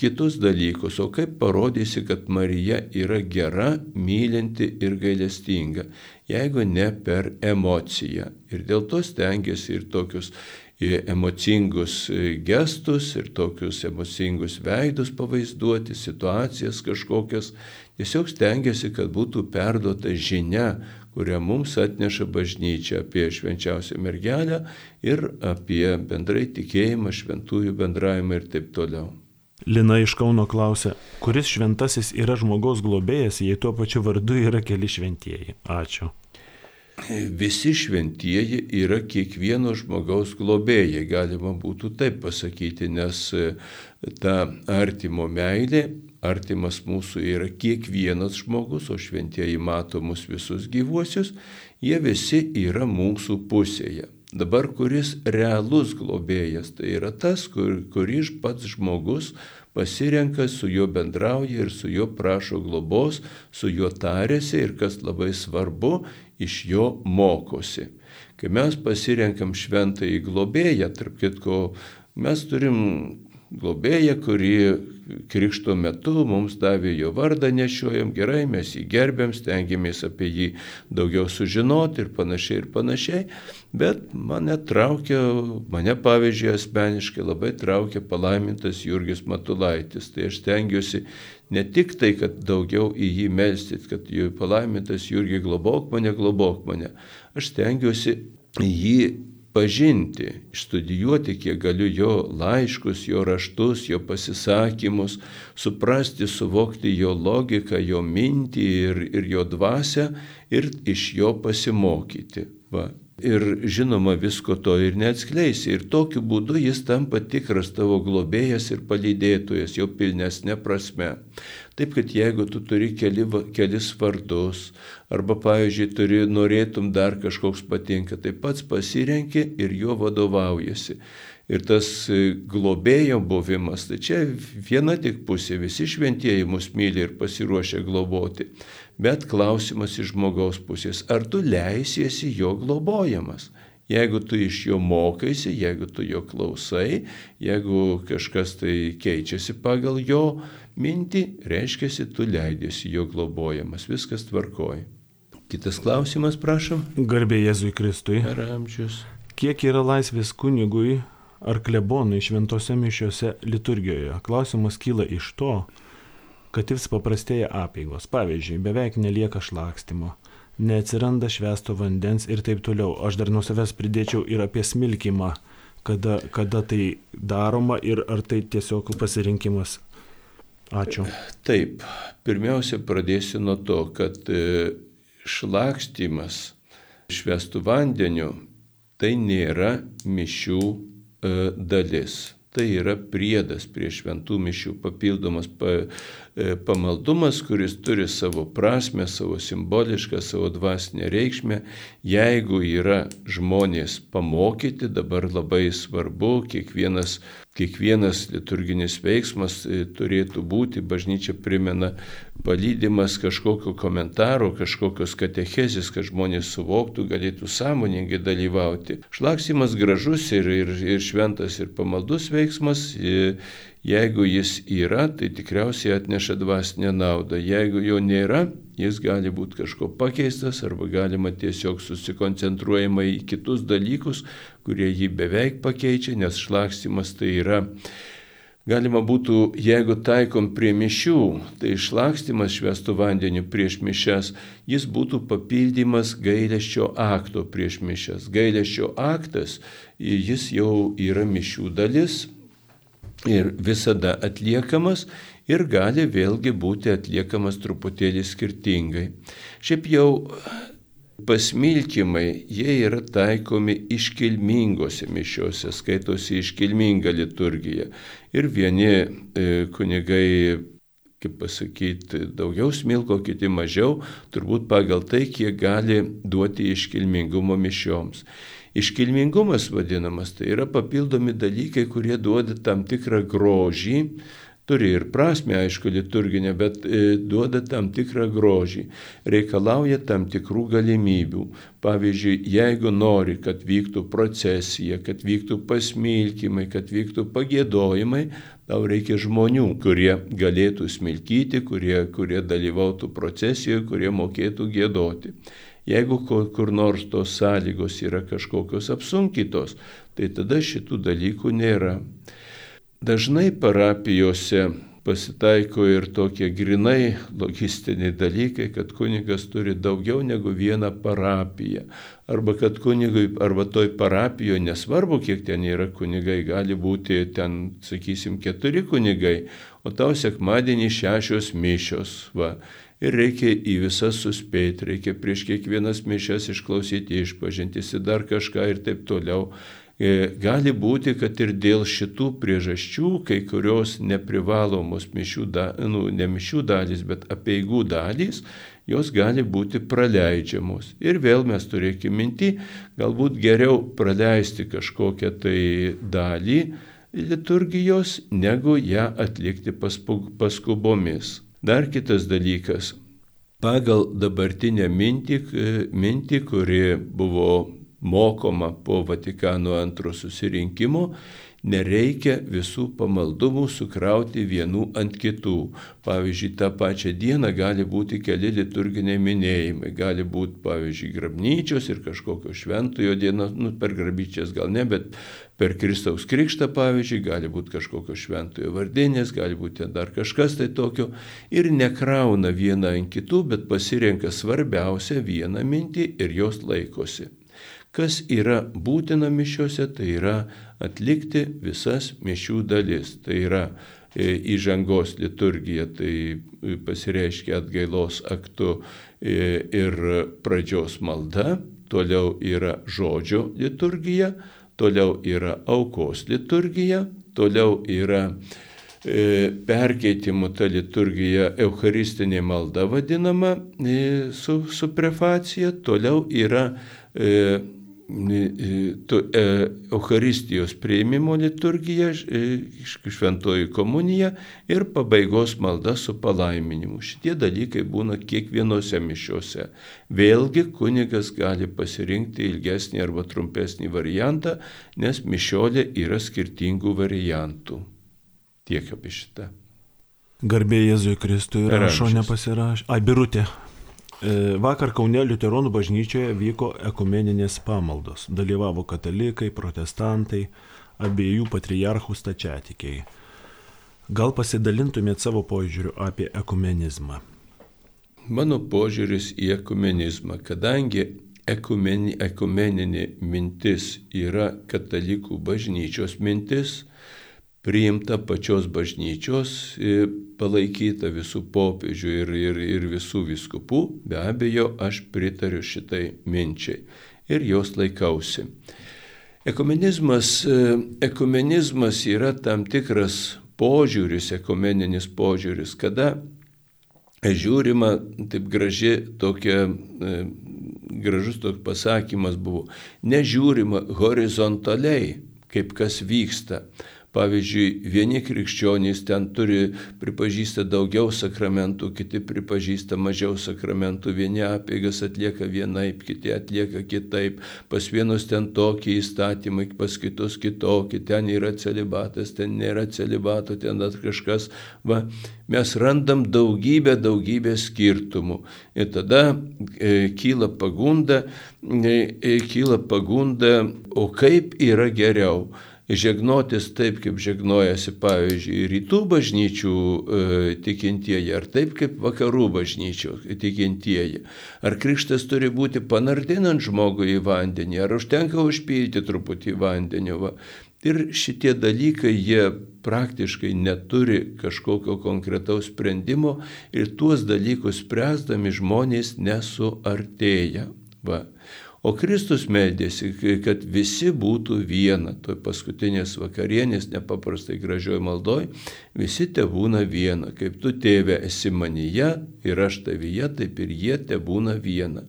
kitus dalykus. O kaip parodysi, kad Marija yra gera, mylinti ir gailestinga, jeigu ne per emociją. Ir dėl to stengiasi ir tokius emocingus gestus ir tokius emocingus veidus pavaizduoti, situacijas kažkokias. Tiesiog stengiasi, kad būtų perduota žinia, kurią mums atneša bažnyčia apie švenčiausią mergelę ir apie bendrai tikėjimą, šventųjų bendravimą ir taip toliau. Lina iš Kauno klausia, kuris šventasis yra žmogaus globėjas, jei tuo pačiu vardu yra keli šventieji. Ačiū. Visi šventieji yra kiekvieno žmogaus globėjai, galima būtų taip pasakyti, nes ta artimo meilė artimas mūsų yra kiekvienas žmogus, o šventieji mato mus visus gyvuosius, jie visi yra mūsų pusėje. Dabar kuris realus globėjas, tai yra tas, kur, kuris pats žmogus pasirenka, su juo bendrauja ir su juo prašo globos, su juo tarėsi ir kas labai svarbu, iš jo mokosi. Kai mes pasirenkam šventąjį globėją, tarp kitko, mes turim globėją, kuri krikšto metu mums davė jo vardą nešiojam, gerai, mes jį gerbėm, stengiamės apie jį daugiau sužinoti ir panašiai ir panašiai, bet mane traukia, mane pavyzdžiui asmeniškai labai traukia palaimintas Jurgis Matulaitis, tai aš stengiuosi ne tik tai, kad daugiau į jį melstit, kad jų palaimintas Jurgi globok mane, globok mane, aš stengiuosi jį pažinti, išstudijuoti, kiek galiu jo laiškus, jo raštus, jo pasisakymus, suprasti, suvokti jo logiką, jo mintį ir, ir jo dvasę ir iš jo pasimokyti. Va. Ir žinoma, visko to ir neatskleisi. Ir tokiu būdu jis tampa tikras tavo globėjas ir palydėtojas, jo pilnesnė prasme. Taip, kad jeigu tu turi keli, kelis vardus, arba, pavyzdžiui, turi, norėtum dar kažkoks patinka, tai pats pasirenki ir juo vadovaujasi. Ir tas e, globėjo buvimas, tai čia viena tik pusė, visi šventieji mus myli ir pasiruošia globoti. Bet klausimas iš žmogaus pusės, ar tu leisiesi jo globojamas? Jeigu tu iš jo mokaisi, jeigu tu jo klausai, jeigu kažkas tai keičiasi pagal jo mintį, reiškia, tu leidėsi jo globojamas, viskas tvarkoja. Kitas klausimas, prašom. Garbė Jėzui Kristui. Ar amžius. Kiek yra laisvės kunigui ar klebonui šventose mišiuose liturgijoje? Klausimas kyla iš to, kad vis paprastėja apėgos. Pavyzdžiui, beveik nelieka šlakstimo, neatsiranda švesto vandens ir taip toliau. Aš dar nuo savęs pridėčiau ir apie smilkimą, kada, kada tai daroma ir ar tai tiesiog pasirinkimas. Ačiū. Taip, pirmiausia pradėsiu nuo to, kad e, šlakstymas švestų vandeniu tai nėra mišių e, dalis. Tai yra priedas prie šventų mišių, papildomas pa, e, pamaldumas, kuris turi savo prasme, savo simbolišką, savo dvasinę reikšmę. Jeigu yra žmonės pamokyti, dabar labai svarbu, kiekvienas kiekvienas liturginis veiksmas e, turėtų būti, bažnyčia primena, palydimas kažkokio komentaro, kažkokios katechezės, kad žmonės suvoktų, galėtų sąmoningai dalyvauti. Šlaksimas gražus ir, ir, ir šventas ir pamaldus veiksmas. Ir, e, Jeigu jis yra, tai tikriausiai atneša dvasinę naudą. Jeigu jo nėra, jis gali būti kažko pakeistas arba galima tiesiog susikoncentruojama į kitus dalykus, kurie jį beveik pakeičia, nes šlakstimas tai yra Galima būtų, jeigu taikom prie mišių, tai išlakstimas švestų vandeniu prieš mišes, jis būtų papildymas gailesčio akto prieš mišes. Gailesčio aktas, jis jau yra mišių dalis, ir visada atliekamas ir gali vėlgi būti atliekamas truputėlį skirtingai. Šiaip jau pasmilkimai, jie yra taikomi iškilmingose mišiuose, skaitosi iškilminga liturgija. Ir vieni e, kunigai, kaip pasakyti, daugiau smilko, kiti mažiau, turbūt pagal tai, kiek gali duoti iškilmingumo mišioms. Iškilmingumas vadinamas, tai yra papildomi dalykai, kurie duoda tam tikrą grožį, turi ir prasme, aišku, liturginė, bet e, duoda tam tikrą grožį, reikalauja tam tikrų galimybių. Pavyzdžiui, jeigu nori, kad vyktų procesija, kad vyktų pasmilkimai, kad vyktų pagėdojimai, tau reikia žmonių, kurie galėtų smilkyti, kurie, kurie dalyvautų procesijoje, kurie mokėtų gėdoti. Jeigu kur nors tos sąlygos yra kažkokios apsunkytos, tai tada šitų dalykų nėra. Dažnai parapijose pasitaiko ir tokie grinai logistiniai dalykai, kad kunigas turi daugiau negu vieną parapiją. Arba kad kunigui, arba toj parapijoje, nesvarbu, kiek ten yra kunigai, gali būti ten, sakysim, keturi kunigai, o tau sekmadienį šešios mišios. Va ir reikia į visas suspėti, reikia prieš kiekvienas mišes išklausyti išpažintis ir dar kažką ir taip toliau. E, gali būti, kad ir dėl šitų priežasčių kai kurios neprivalomos mišių, da, nu, ne mišių dalys, bet apieigų dalys, jos gali būti praleidžiamos. Ir vėl mes turėkime minti, galbūt geriau praleisti kažkokią tai dalį, liturgijos, negu ją atlikti paskubomis. Dar kitas dalykas. Pagal dabartinę mintį, mintį kuri buvo mokoma po Vatikano antro susirinkimo, nereikia visų pamaldumų sukrauti vienų ant kitų. Pavyzdžiui, tą pačią dieną gali būti keli liturginiai minėjimai. Gali būti, pavyzdžiui, grabnyčios ir kažkokio šventojo dienos, nu, per grabnyčias gal ne, bet per Kristaus krikštą, pavyzdžiui, gali būti kažkokio šventojo vardinės, gali būti dar kažkas tai tokio. Ir nekrauna vieną ant kitų, bet pasirenka svarbiausią vieną mintį ir jos laikosi. Kas yra būtina mišiuose, tai yra atlikti visas mišių dalis. Tai yra e, įžangos liturgija, tai e, pasireiškia atgailos aktu e, ir pradžios malda, toliau yra žodžio liturgija, toliau yra aukos liturgija, toliau yra perkeitimų ta liturgija Eucharistinė malda vadinama su, su prefacija, toliau yra E, Eucharistijos prieimimo liturgija, e, šventoji komunija ir pabaigos malda su palaiminimu. Šitie dalykai būna kiekvienose mišiuose. Vėlgi kunigas gali pasirinkti ilgesnį arba trumpesnį variantą, nes mišiolė yra skirtingų variantų. Tiek apie šitą. Garbė Jėzui Kristui rašo nepasirašė. Ai, birutė. E, vakar Kaune Liuteronų bažnyčioje vyko ekumeninės pamaldos. Dalyvavo katalikai, protestantai, abiejų patriarchų stačiatikiai. Gal pasidalintumėt savo požiūriu apie ekumenizmą? Mano požiūris į ekumenizmą, kadangi ekumeni, ekumeninė mintis yra katalikų bažnyčios mintis, priimta pačios bažnyčios, palaikyta visų popiežių ir, ir, ir visų viskupų, be abejo, aš pritariu šitai minčiai ir jos laikausi. Ekumenizmas, e, ekumenizmas yra tam tikras požiūris, ekumeninis požiūris, kada žiūrima, taip graži tokia, e, gražus toks pasakymas buvo, nežiūrima horizontaliai, kaip kas vyksta, Pavyzdžiui, vieni krikščionys ten turi, pripažįsta daugiau sakramentų, kiti pripažįsta mažiau sakramentų, vieni apėgas atlieka vienaip, kiti atlieka kitaip, pas vienus ten tokie įstatymai, pas kitus kitokie, ten yra celibatas, ten nėra celibato, ten dar kažkas. Va, mes randam daugybę, daugybę skirtumų. Ir tada e, kyla pagunda, e, e kyla pagunda, o kaip yra geriau žegnotis taip, kaip žegnojasi, pavyzdžiui, rytų bažnyčių e, tikintieji, ar taip, kaip vakarų bažnyčių tikintieji. Ar krikštas turi būti panardinant žmogų į vandenį, ar užtenka užpilti truputį vandenį. Va. Ir šitie dalykai, jie praktiškai neturi kažkokio konkretaus sprendimo ir tuos dalykus spręsdami žmonės nesuartėja. Va. O Kristus meldėsi, kad visi būtų viena. Toj paskutinės vakarienės nepaprastai gražioj maldoj, visi te būna viena. Kaip tu tėve esi manyje ir aš tavyje, taip ir jie te būna viena.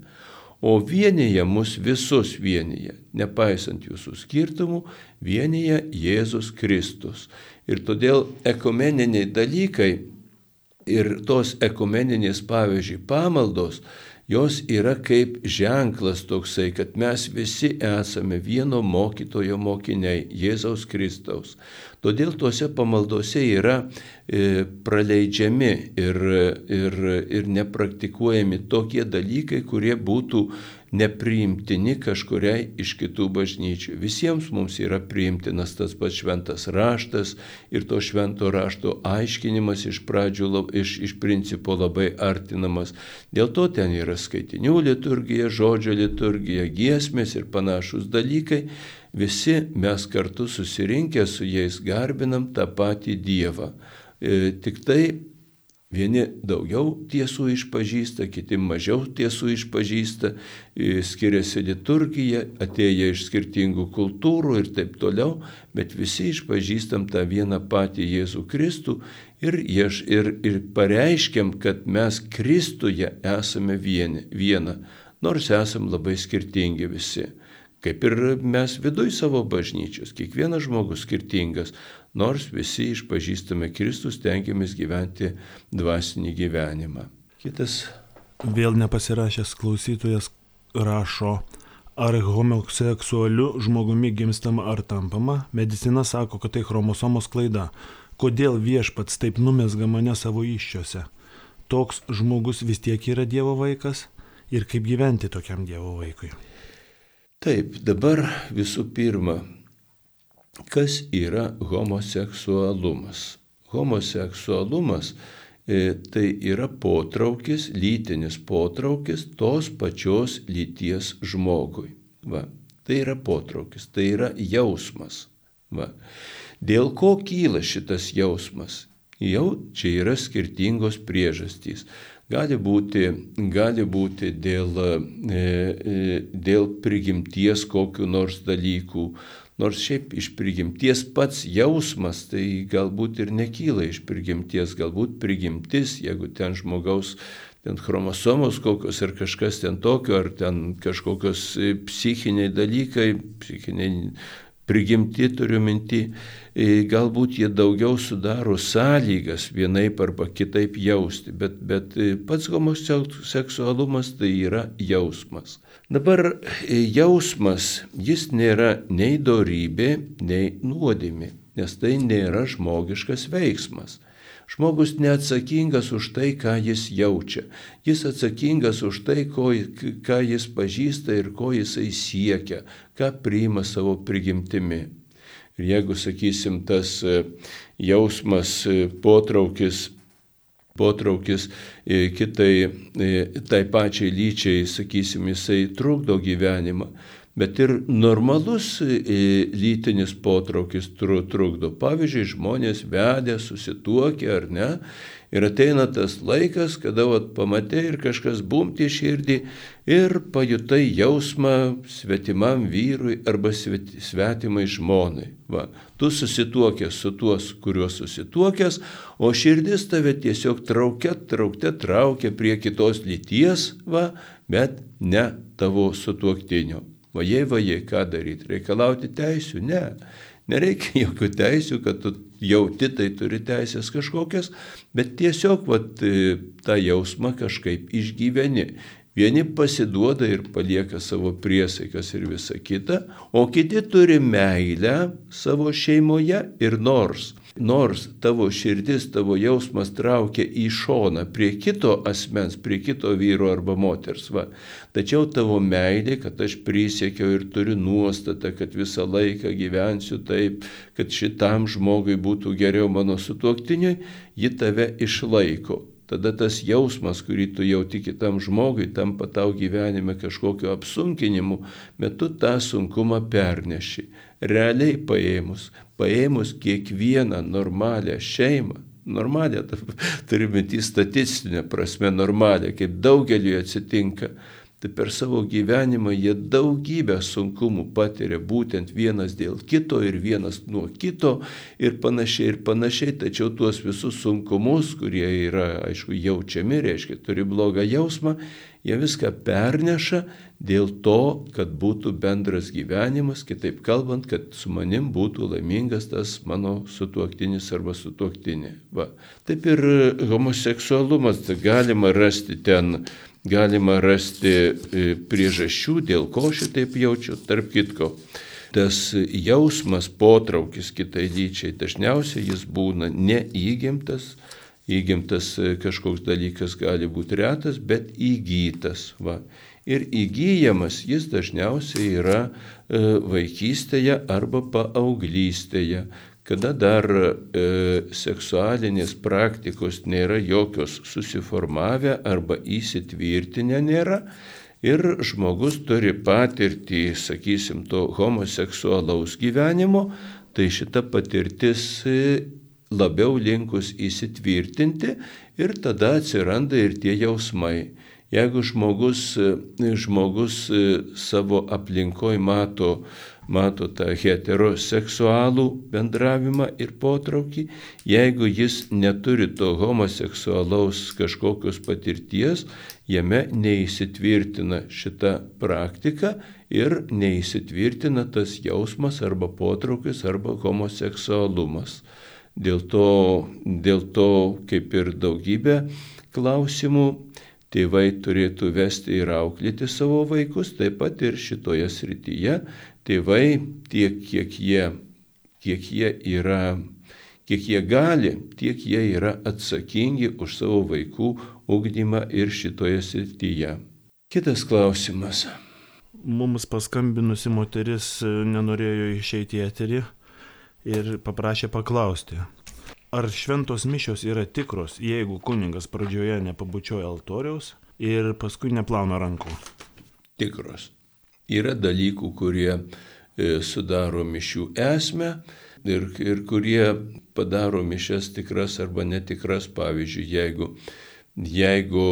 O vienyje mus visus vienyje, nepaisant jūsų skirtumų, vienyje Jėzus Kristus. Ir todėl ekumeniniai dalykai ir tos ekumeninės, pavyzdžiui, pamaldos, jos yra kaip ženklas toksai, kad mes visi esame vieno mokytojo mokiniai, Jėzaus Kristaus. Todėl tuose pamaldose yra e, praleidžiami ir, ir, ir nepraktikuojami tokie dalykai, kurie būtų nepriimtini kažkuriai iš kitų bažnyčių. Visiems mums yra priimtinas tas pats šventas raštas ir to švento rašto aiškinimas iš pradžių, iš, iš principo labai artinamas. Dėl to ten yra skaitinių liturgija, žodžio liturgija, giesmės ir panašus dalykai. Visi mes kartu susirinkę su jais garbinam tą patį Dievą. E, tik tai Vieni daugiau tiesų išpažįsta, kiti mažiau tiesų išpažįsta, skiriasi liturgija, atėję iš skirtingų kultūrų ir taip toliau, bet visi išpažįstam tą vieną patį Jėzų Kristų ir, ir, ir, pareiškiam, kad mes Kristuje esame vieni, viena, nors esam labai skirtingi visi. Kaip ir mes viduj savo bažnyčios, kiekvienas žmogus skirtingas, nors visi išpažįstame Kristus, tengiamės gyventi dvasinį gyvenimą. Kitas. Vėl nepasirašęs klausytojas rašo, ar homoseksualiu žmogumi gimstama ar tampama, medicina sako, kad tai chromosomos klaida. Kodėl viešpats taip numesga mane savo iššiose? Toks žmogus vis tiek yra Dievo vaikas ir kaip gyventi tokiam Dievo vaikui? Taip, dabar visų pirma, kas yra homoseksualumas? Homoseksualumas e, tai yra potraukis, lytinis potraukis tos pačios lyties žmogui. Va. Tai yra potraukis, tai yra jausmas. Va. Dėl ko kyla šitas jausmas? Jau čia yra skirtingos priežastys. Gali būti, gali būti dėl, e, e, dėl prigimties kokiu nors dalykų, nors šiaip iš prigimties pats jausmas tai galbūt ir nekyla iš prigimties, galbūt prigimtis, jeigu ten žmogaus ten chromosomos kokios ar kažkas ten tokio, ar ten kažkokios e, psichiniai dalykai, psichiniai prigimti turiu minti, e, galbūt jie daugiau sudaro sąlygas vienaip arba kitaip jausti, bet, bet e, pats homoseksualumas tai yra jausmas. Dabar e, jausmas, jis nėra nei dorybė, nei nuodėmė, nes tai nėra žmogiškas veiksmas. Žmogus neatsakingas už tai, ką jis jaučia. Jis atsakingas už tai, ko, ką jis pažįsta ir ko jisai siekia, ką priima savo prigimtimi. Ir jeigu, sakysim, tas e, jausmas, e, potraukis, potraukis e, kitai, tai pačiai lyčiai, sakysim, jisai trukdo gyvenimą, bet ir normalus e, lytinis potraukis trukdo. Pavyzdžiui, žmonės vedė, susituokė ar ne. Ir ateina tas laikas, kada vat, pamatė ir kažkas bumti širdį ir pajutai jausmą svetimam vyrui arba svetimai žmonai. Va, tu susituokęs su tuos, kuriuos susituokęs, o širdis tave tiesiog traukia, traukia, traukia prie kitos lyties, va, bet ne tavo sutuoktinio. Vajai, vajai, ką daryti? Reikalauti teisių? Ne. Nereikia jokių teisių, kad tu jauti, tai turi teisės kažkokias, bet tiesiog vat, tą jausmą kažkaip išgyveni. Vieni pasiduoda ir palieka savo priesaikas ir visa kita, o kiti turi meilę savo šeimoje ir nors nors tavo širdis, tavo jausmas traukia į šoną prie kito asmens, prie kito vyro arba moters, va. tačiau tavo meilė, kad aš prisiekiau ir turiu nuostatą, kad visą laiką gyvensiu taip, kad šitam žmogui būtų geriau mano sutuoktiniui, ji tave išlaiko. Tada tas jausmas, kurį tu jauti kitam žmogui, tampa tau gyvenime kažkokiu apsunkinimu, bet tu tą sunkumą perneši. Realiai paėmus, paėmus kiekvieną normalią šeimą, normalią, turiu minti statistinę prasme normalią, kaip daugeliu atsitinka, tai per savo gyvenimą jie daugybę sunkumų patiria būtent vienas dėl kito ir vienas nuo kito ir panašiai ir panašiai, tačiau tuos visus sunkumus, kurie yra, aišku, jaučiami, reiškia, turi blogą jausmą, jie viską perneša dėl to, kad būtų bendras gyvenimas, kitaip kalbant, kad su manim būtų laimingas tas mano sutuoktinis arba sutuoktinė. Va. Taip ir homoseksualumas, tai galima rasti ten, galima rasti e, priežasčių, dėl ko šitaip jaučiu, tarp kitko. Tas jausmas, potraukis kitai lyčiai, dažniausiai jis būna neįgimtas, įgimtas kažkoks dalykas gali būti retas, bet įgytas. Va ir įgyjamas jis dažniausiai yra e, vaikystėje arba paauglystėje, kada dar e, seksualinės praktikos nėra jokios susiformavę arba įsitvirtinę nėra. Ir žmogus turi patirtį, sakysim, to homoseksualaus gyvenimo, tai šita patirtis e, labiau linkus įsitvirtinti ir tada atsiranda ir tie jausmai. Jeigu žmogus, žmogus savo aplinkoje mato, mato tą heteroseksualų bendravimą ir potraukį, jeigu jis neturi to homoseksualaus kažkokios patirties, jame neįsitvirtina šita praktika ir neįsitvirtina tas jausmas arba potraukis arba homoseksualumas. Dėl to, dėl to kaip ir daugybė klausimų, tėvai turėtų vesti ir auklėti savo vaikus, taip pat ir šitoje srityje tėvai tiek, kiek jie, kiek jie yra, kiek jie gali, tiek jie yra atsakingi už savo vaikų ugdymą ir šitoje srityje. Kitas klausimas. Mums paskambinusi moteris nenorėjo išeiti į eterį ir paprašė paklausti, ar šventos mišios yra tikros, jeigu kuningas pradžioje nepabučioja altoriaus ir paskui neplauna rankų? Tikros. Yra dalykų, kurie e, sudaro mišių esmę ir, ir kurie padaro mišes tikras arba netikras. Pavyzdžiui, jeigu, jeigu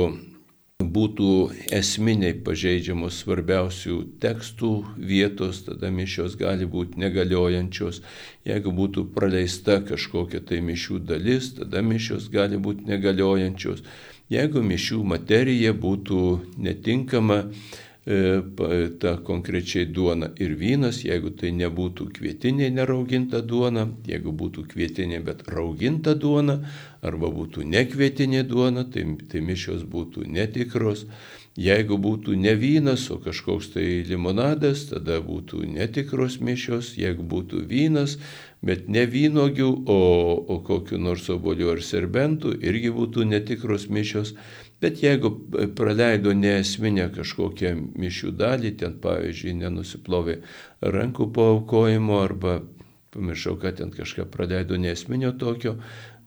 būtų esminiai pažeidžiamos svarbiausių tekstų vietos, tada mišios gali būti negaliojančios. Jeigu būtų praleista kažkokia tai mišių dalis, tada mišios gali būti negaliojančios. Jeigu mišių materija būtų netinkama, E, ta konkrečiai duona ir vynas, jeigu tai nebūtų kvietinė nerauginta duona, jeigu būtų kvietinė bet rauginta duona, arba būtų nekvietinė duona, tai, tai mišios būtų netikros. Jeigu būtų ne vynas, o kažkoks tai limonadas, tada būtų netikros mišios. Jeigu būtų vynas, bet ne vynogių, o, o kokiu nors oboliu ar serbentų, irgi būtų netikros mišios. Bet jeigu praleido neesminę kažkokią mišių dalį, ten pavyzdžiui nenusiplovė rankų po aukojimo arba pamiršau, kad ten kažką praleido neesminio tokio,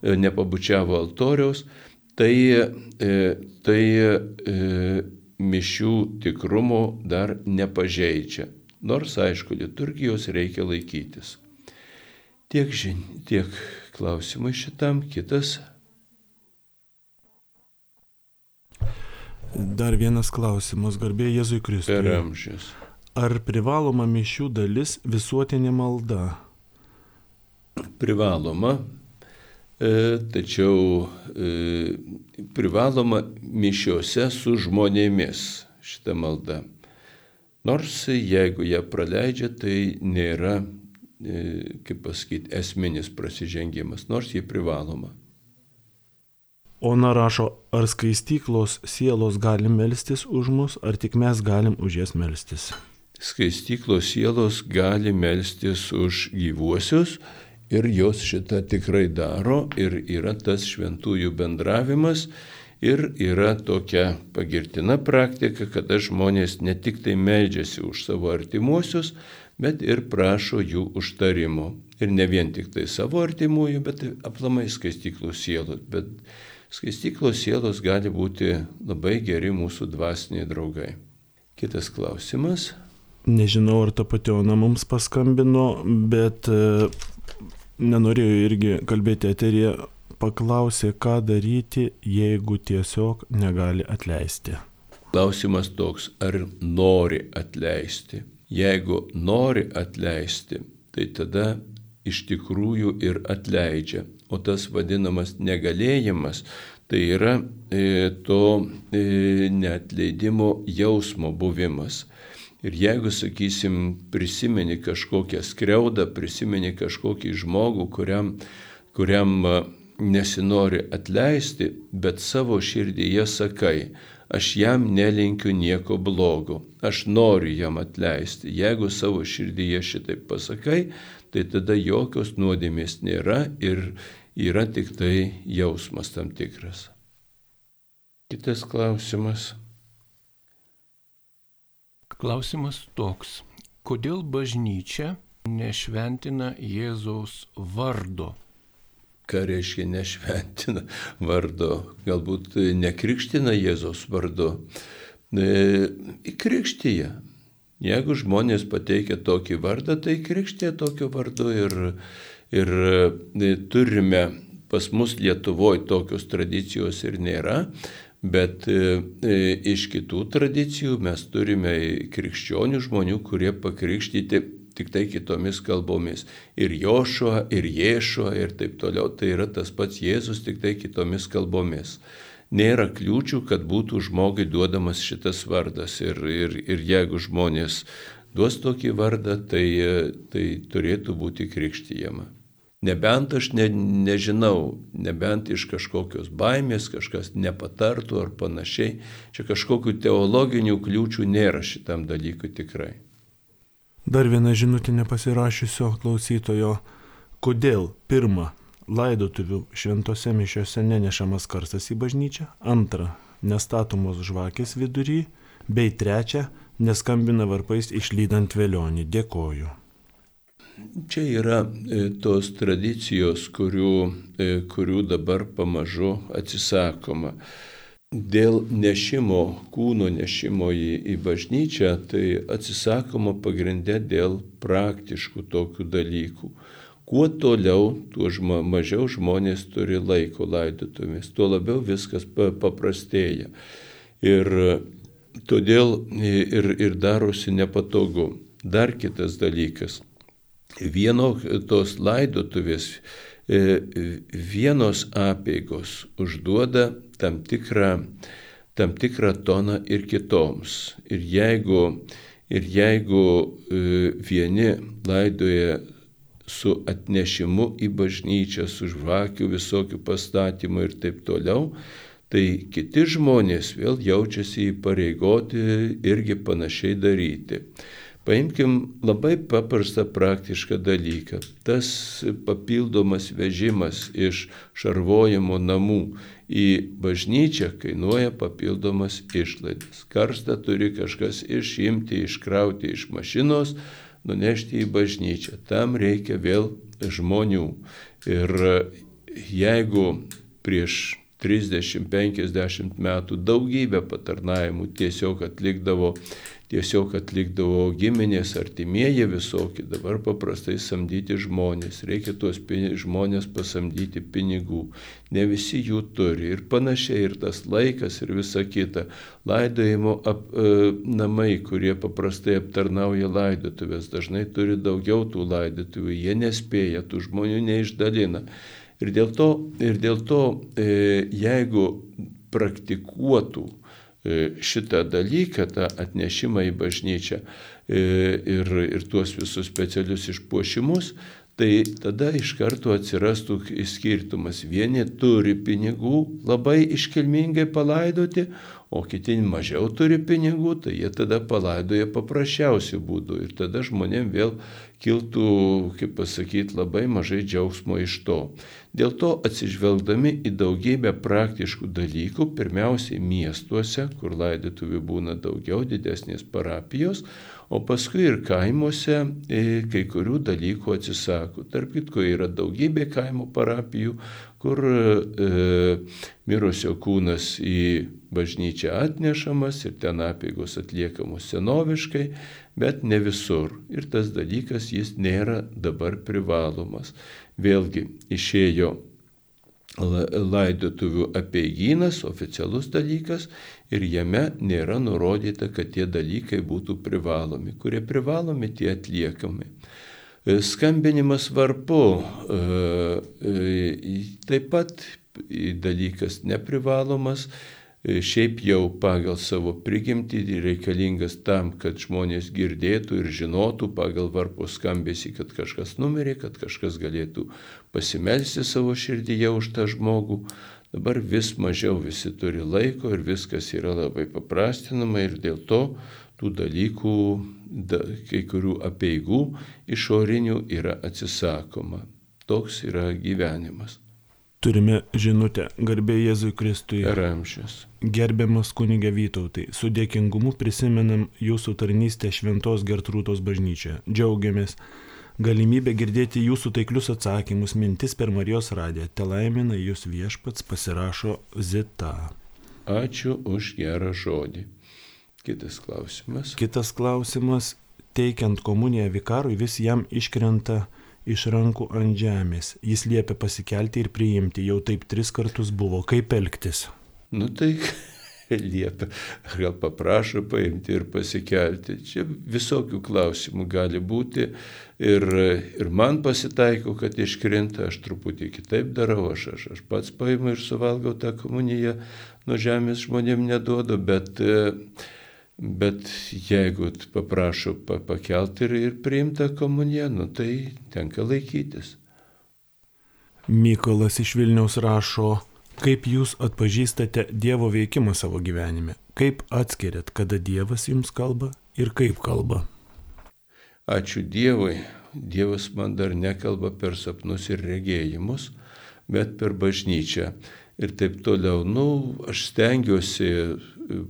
nepabučiavo altoriaus, tai, e, tai e, mišių tikrumo dar nepažeidžia. Nors, aišku, liturgijos reikia laikytis. Tiek, žin, tiek klausimai šitam, kitas Dar vienas klausimas, garbė Jėzui Kristui. Per amžius. Ar privaloma mišių dalis visuotinė malda? Privaloma, e, tačiau e, privaloma mišiuose su žmonėmis šitą maldą. Nors jeigu ją praleidžia, tai nėra, e, kaip pasakyti, esminis prasižengimas, nors ji privaloma. Ona rašo, ar skaistyklos sielos gali melstis už mus, ar tik mes galim už jas melstis? Skaistyklos sielos gali melstis už gyvuosius ir jos šitą tikrai daro ir yra tas šventųjų bendravimas ir yra tokia pagirtina praktika, kada žmonės ne tik tai meldžiasi už savo artimuosius, bet ir prašo jų užtarimo. Ir ne vien tik tai savo artimųjų, bet aplamai skaistyklos sielos. Bet Skaistyklos sielos gali būti labai geri mūsų dvasiniai draugai. Kitas klausimas. Nežinau, ar ta pati Ona mums paskambino, bet nenorėjau irgi kalbėti eterėje, paklausė, ką daryti, jeigu tiesiog negali atleisti. Klausimas toks, ar nori atleisti. Jeigu nori atleisti, tai tada iš tikrųjų ir atleidžia o tas vadinamas negalėjimas tai yra e, to e, neatleidimo jausmo buvimas. Ir jeigu, sakysim, prisimeni kažkokią skriaudą, prisimeni kažkokį žmogų, kuriam, kuriam nesinori atleisti, bet savo širdyje sakai, aš jam nelinkiu nieko blogo, aš noriu jam atleisti. Jeigu savo širdyje šitaip pasakai, tai tada jokios nuodėmės nėra ir, yra tik tai jausmas tam tikras. Kitas klausimas. Klausimas toks. Kodėl bažnyčia nešventina Jėzaus vardo? Ką reiškia nešventina vardo? Galbūt nekrikština Jėzaus vardu. E, krikštyje. Jeigu žmonės pateikia tokį vardą, tai krikštė tokio vardu ir, Ir e, turime pas mus Lietuvoje tokios tradicijos ir nėra, bet e, e, iš kitų tradicijų mes turime krikščionių žmonių, kurie pakrikštyti tik tai kitomis kalbomis. Ir Jošua, ir Jėšua, ir taip toliau. Tai yra tas pats Jėzus, tik tai kitomis kalbomis. Nėra kliūčių, kad būtų žmogui duodamas šitas vardas. Ir, ir, ir jeigu žmonės duos tokį vardą, tai, tai turėtų būti krikštyjama. Nebent aš ne, nežinau, nebent iš kažkokios baimės kažkas nepatartų ar panašiai. Čia kažkokių teologinių kliūčių nėra šitam dalykui tikrai. Dar viena žinutė nepasirašysio klausytojo. Kodėl pirmą laidotuvių šventose mišiose nenešamas karstas į bažnyčią, antra nestatomos žvakės vidury, bei trečia neskambina varpais išlydant vėlionį. Dėkoju. Čia yra e, tos tradicijos, kurių, e, kurių dabar pamažu atsisakoma. Dėl nešimo, kūno nešimo į, į bažnyčią, tai atsisakoma pagrindę dėl praktiškų tokių dalykų. Kuo toliau, tuo žma, mažiau žmonės turi laiko laidotumės, tuo labiau viskas paprastėja. Ir todėl ir, ir darosi nepatogu. Dar kitas dalykas vieno tos laidotuvės, e, vienos apėgos užduoda tam tikrą, tam tikrą toną ir kitoms. Ir jeigu, ir jeigu e, vieni laidoja su atnešimu į bažnyčią, su žvakių visokių pastatymų ir taip toliau, tai kiti žmonės vėl jaučiasi įpareigoti irgi panašiai daryti. Paimkim labai paprastą praktišką dalyką. Tas papildomas vežimas iš šarvojimo namų į bažnyčią kainuoja papildomas išlaidas. Karstą turi kažkas išimti, iškrauti iš mašinos, nunešti į bažnyčią. Tam reikia vėl žmonių. Ir jeigu prieš 30-50 metų daugybę patarnavimų tiesiog atlikdavo tiesiog atlikdavo giminės, artimieji visokie, dabar paprastai samdyti žmonės, reikia tuos žmonės pasamdyti pinigų, ne visi jų turi ir panašiai, ir tas laikas, ir visa kita. Laidojimo ap, e, namai, kurie paprastai aptarnauja laidotuvės, dažnai turi daugiau tų laidotuvių, jie nespėja, tų žmonių neišdalina. Ir dėl to, ir dėl to e, jeigu praktikuotų šitą dalyką, tą atnešimą į bažnyčią e, ir, ir tuos visus specialius išpuošimus, tai tada iš karto atsirastų skirtumas. Vieni turi pinigų labai iškilmingai palaidoti, o kiti mažiau turi pinigų, tai jie tada palaidoja paprasčiausių būdų ir tada žmonėm vėl kiltų, kaip pasakyti, labai mažai džiaugsmo iš to. Dėl to atsižvelgdami į daugybę praktiškų dalykų, pirmiausiai miestuose, kur laidotuvių būna daugiau, didesnės parapijos, o paskui ir kaimuose e, kai kurių dalykų atsisako. Tarp kitko yra daugybė kaimo parapijų, kur e, mirusio kūnas į bažnyčią atnešamas ir ten apėgos atliekamos senoviškai, bet ne visur. Ir tas dalykas jis nėra dabar privalomas. Vėlgi išėjo laidotuvių apieigynas, oficialus dalykas, ir jame nėra nurodyta, kad tie dalykai būtų privalomi. Kurie privalomi, tie atliekami. E, skambinimas varpu e, e, taip pat dalykas neprivalomas, šiaip jau pagal savo prigimtį reikalingas tam, kad žmonės girdėtų ir žinotų pagal varpo skambėsi, kad kažkas numirė, kad kažkas galėtų pasimelsti savo širdyje už tą žmogų. Dabar vis mažiau visi turi laiko ir viskas yra labai paprastinama ir dėl to tų dalykų, da, kai kurių apieigų išorinių yra atsisakoma. Toks yra gyvenimas. Turime žinutę, garbė Jėzui Kristui. Ramščias. Gerbiamas kunigė Vytautai, su dėkingumu prisimenam jūsų tarnystę Šventos Gertrūtos bažnyčioje. Džiaugiamės galimybę girdėti jūsų taiklius atsakymus, mintis per Marijos radiją. Te laimina jūs viešpats pasirašo Zita. Ačiū už gerą žodį. Kitas klausimas. Kitas klausimas. Teikiant komuniją vikarui vis jam iškrenta iš rankų ant žemės. Jis liepia pasikelti ir priimti. Jau taip tris kartus buvo. Kaip elgtis? Nu tai liepia, gal paprašo paimti ir pasikelti. Čia visokių klausimų gali būti ir, ir man pasitaiko, kad iškrinta, aš truputį kitaip darau, aš, aš, aš pats paimu ir suvalgau tą komuniją, nuo žemės žmonėm neduodu, bet, bet jeigu paprašo pakelti ir, ir priimta komuniją, nu, tai tenka laikytis. Mykolas iš Vilniaus rašo, Kaip jūs atpažįstate Dievo veikimą savo gyvenime? Kaip atskiriat, kada Dievas jums kalba ir kaip kalba? Ačiū Dievui. Dievas man dar nekalba per sapnus ir regėjimus, bet per bažnyčią. Ir taip toliau. Nu, aš stengiuosi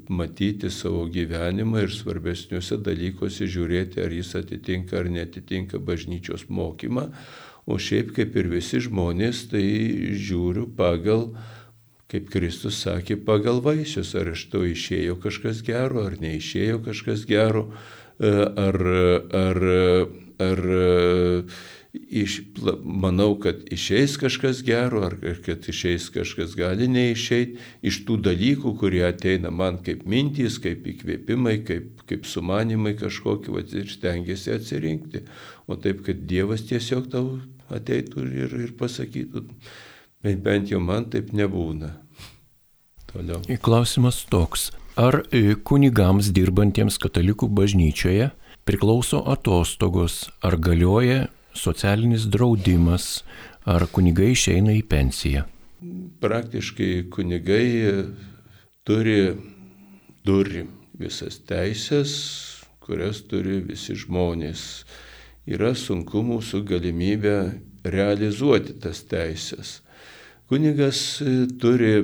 matyti savo gyvenimą ir svarbesniuose dalykuose žiūrėti, ar jis atitinka ar netitinka bažnyčios mokymą. O šiaip kaip ir visi žmonės, tai žiūriu pagal kaip Kristus sakė, pagal vaisius, ar iš to išėjo kažkas gero, ar neišėjo kažkas gero, e, ar, ar, ar iš, manau, kad išeis kažkas gero, ar kad išeis kažkas gali neišeiti iš tų dalykų, kurie ateina man kaip mintys, kaip įkvėpimai, kaip, kaip sumanimai kažkokie, va, ir stengiasi atsirinkti. O taip, kad Dievas tiesiog tau ateitų ir, ir pasakytų, bent jau man taip nebūna. Toliau. Klausimas toks. Ar e, kunigams dirbantiems katalikų bažnyčioje priklauso atostogos, ar galioja socialinis draudimas, ar kunigai išeina į pensiją? Praktiškai kunigai turi, turi visas teisės, kurias turi visi žmonės. Yra sunkumų su galimybė realizuoti tas teisės. Kunigas turi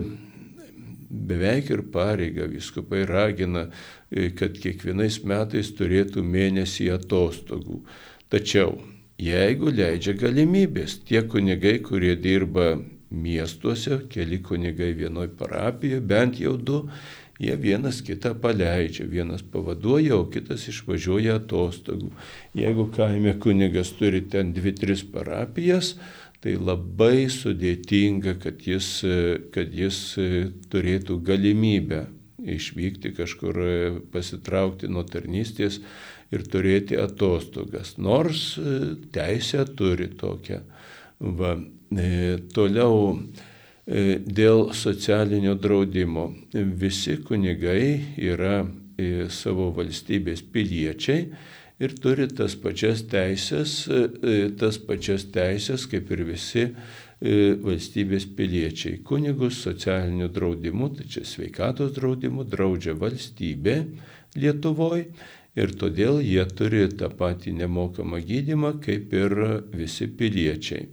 beveik ir pareiga viskupai ragina, e, kad kiekvienais metais turėtų mėnesį atostogų. Tačiau, jeigu leidžia galimybės, tie kunigai, kurie dirba miestuose, keli kunigai vienoj parapijoje, bent jau du, jie vienas kitą paleidžia, vienas pavaduoja, o kitas išvažiuoja atostogų. Jeigu kaime kunigas turi ten dvi, tris parapijas, tai labai sudėtinga, kad jis, kad jis turėtų galimybę išvykti kažkur, pasitraukti nuo tarnystės ir turėti atostogas. Nors teisę turi tokią. Va, e, toliau e, dėl socialinio draudimo. Visi kunigai yra e, savo valstybės piliečiai ir turi tas pačias teisės, e, e, tas pačias teisės kaip ir visi e, valstybės piliečiai. Kunigus socialiniu draudimu, tai čia sveikatos draudimu, draudžia valstybė Lietuvoje ir todėl jie turi tą patį nemokamą gydimą kaip ir visi piliečiai.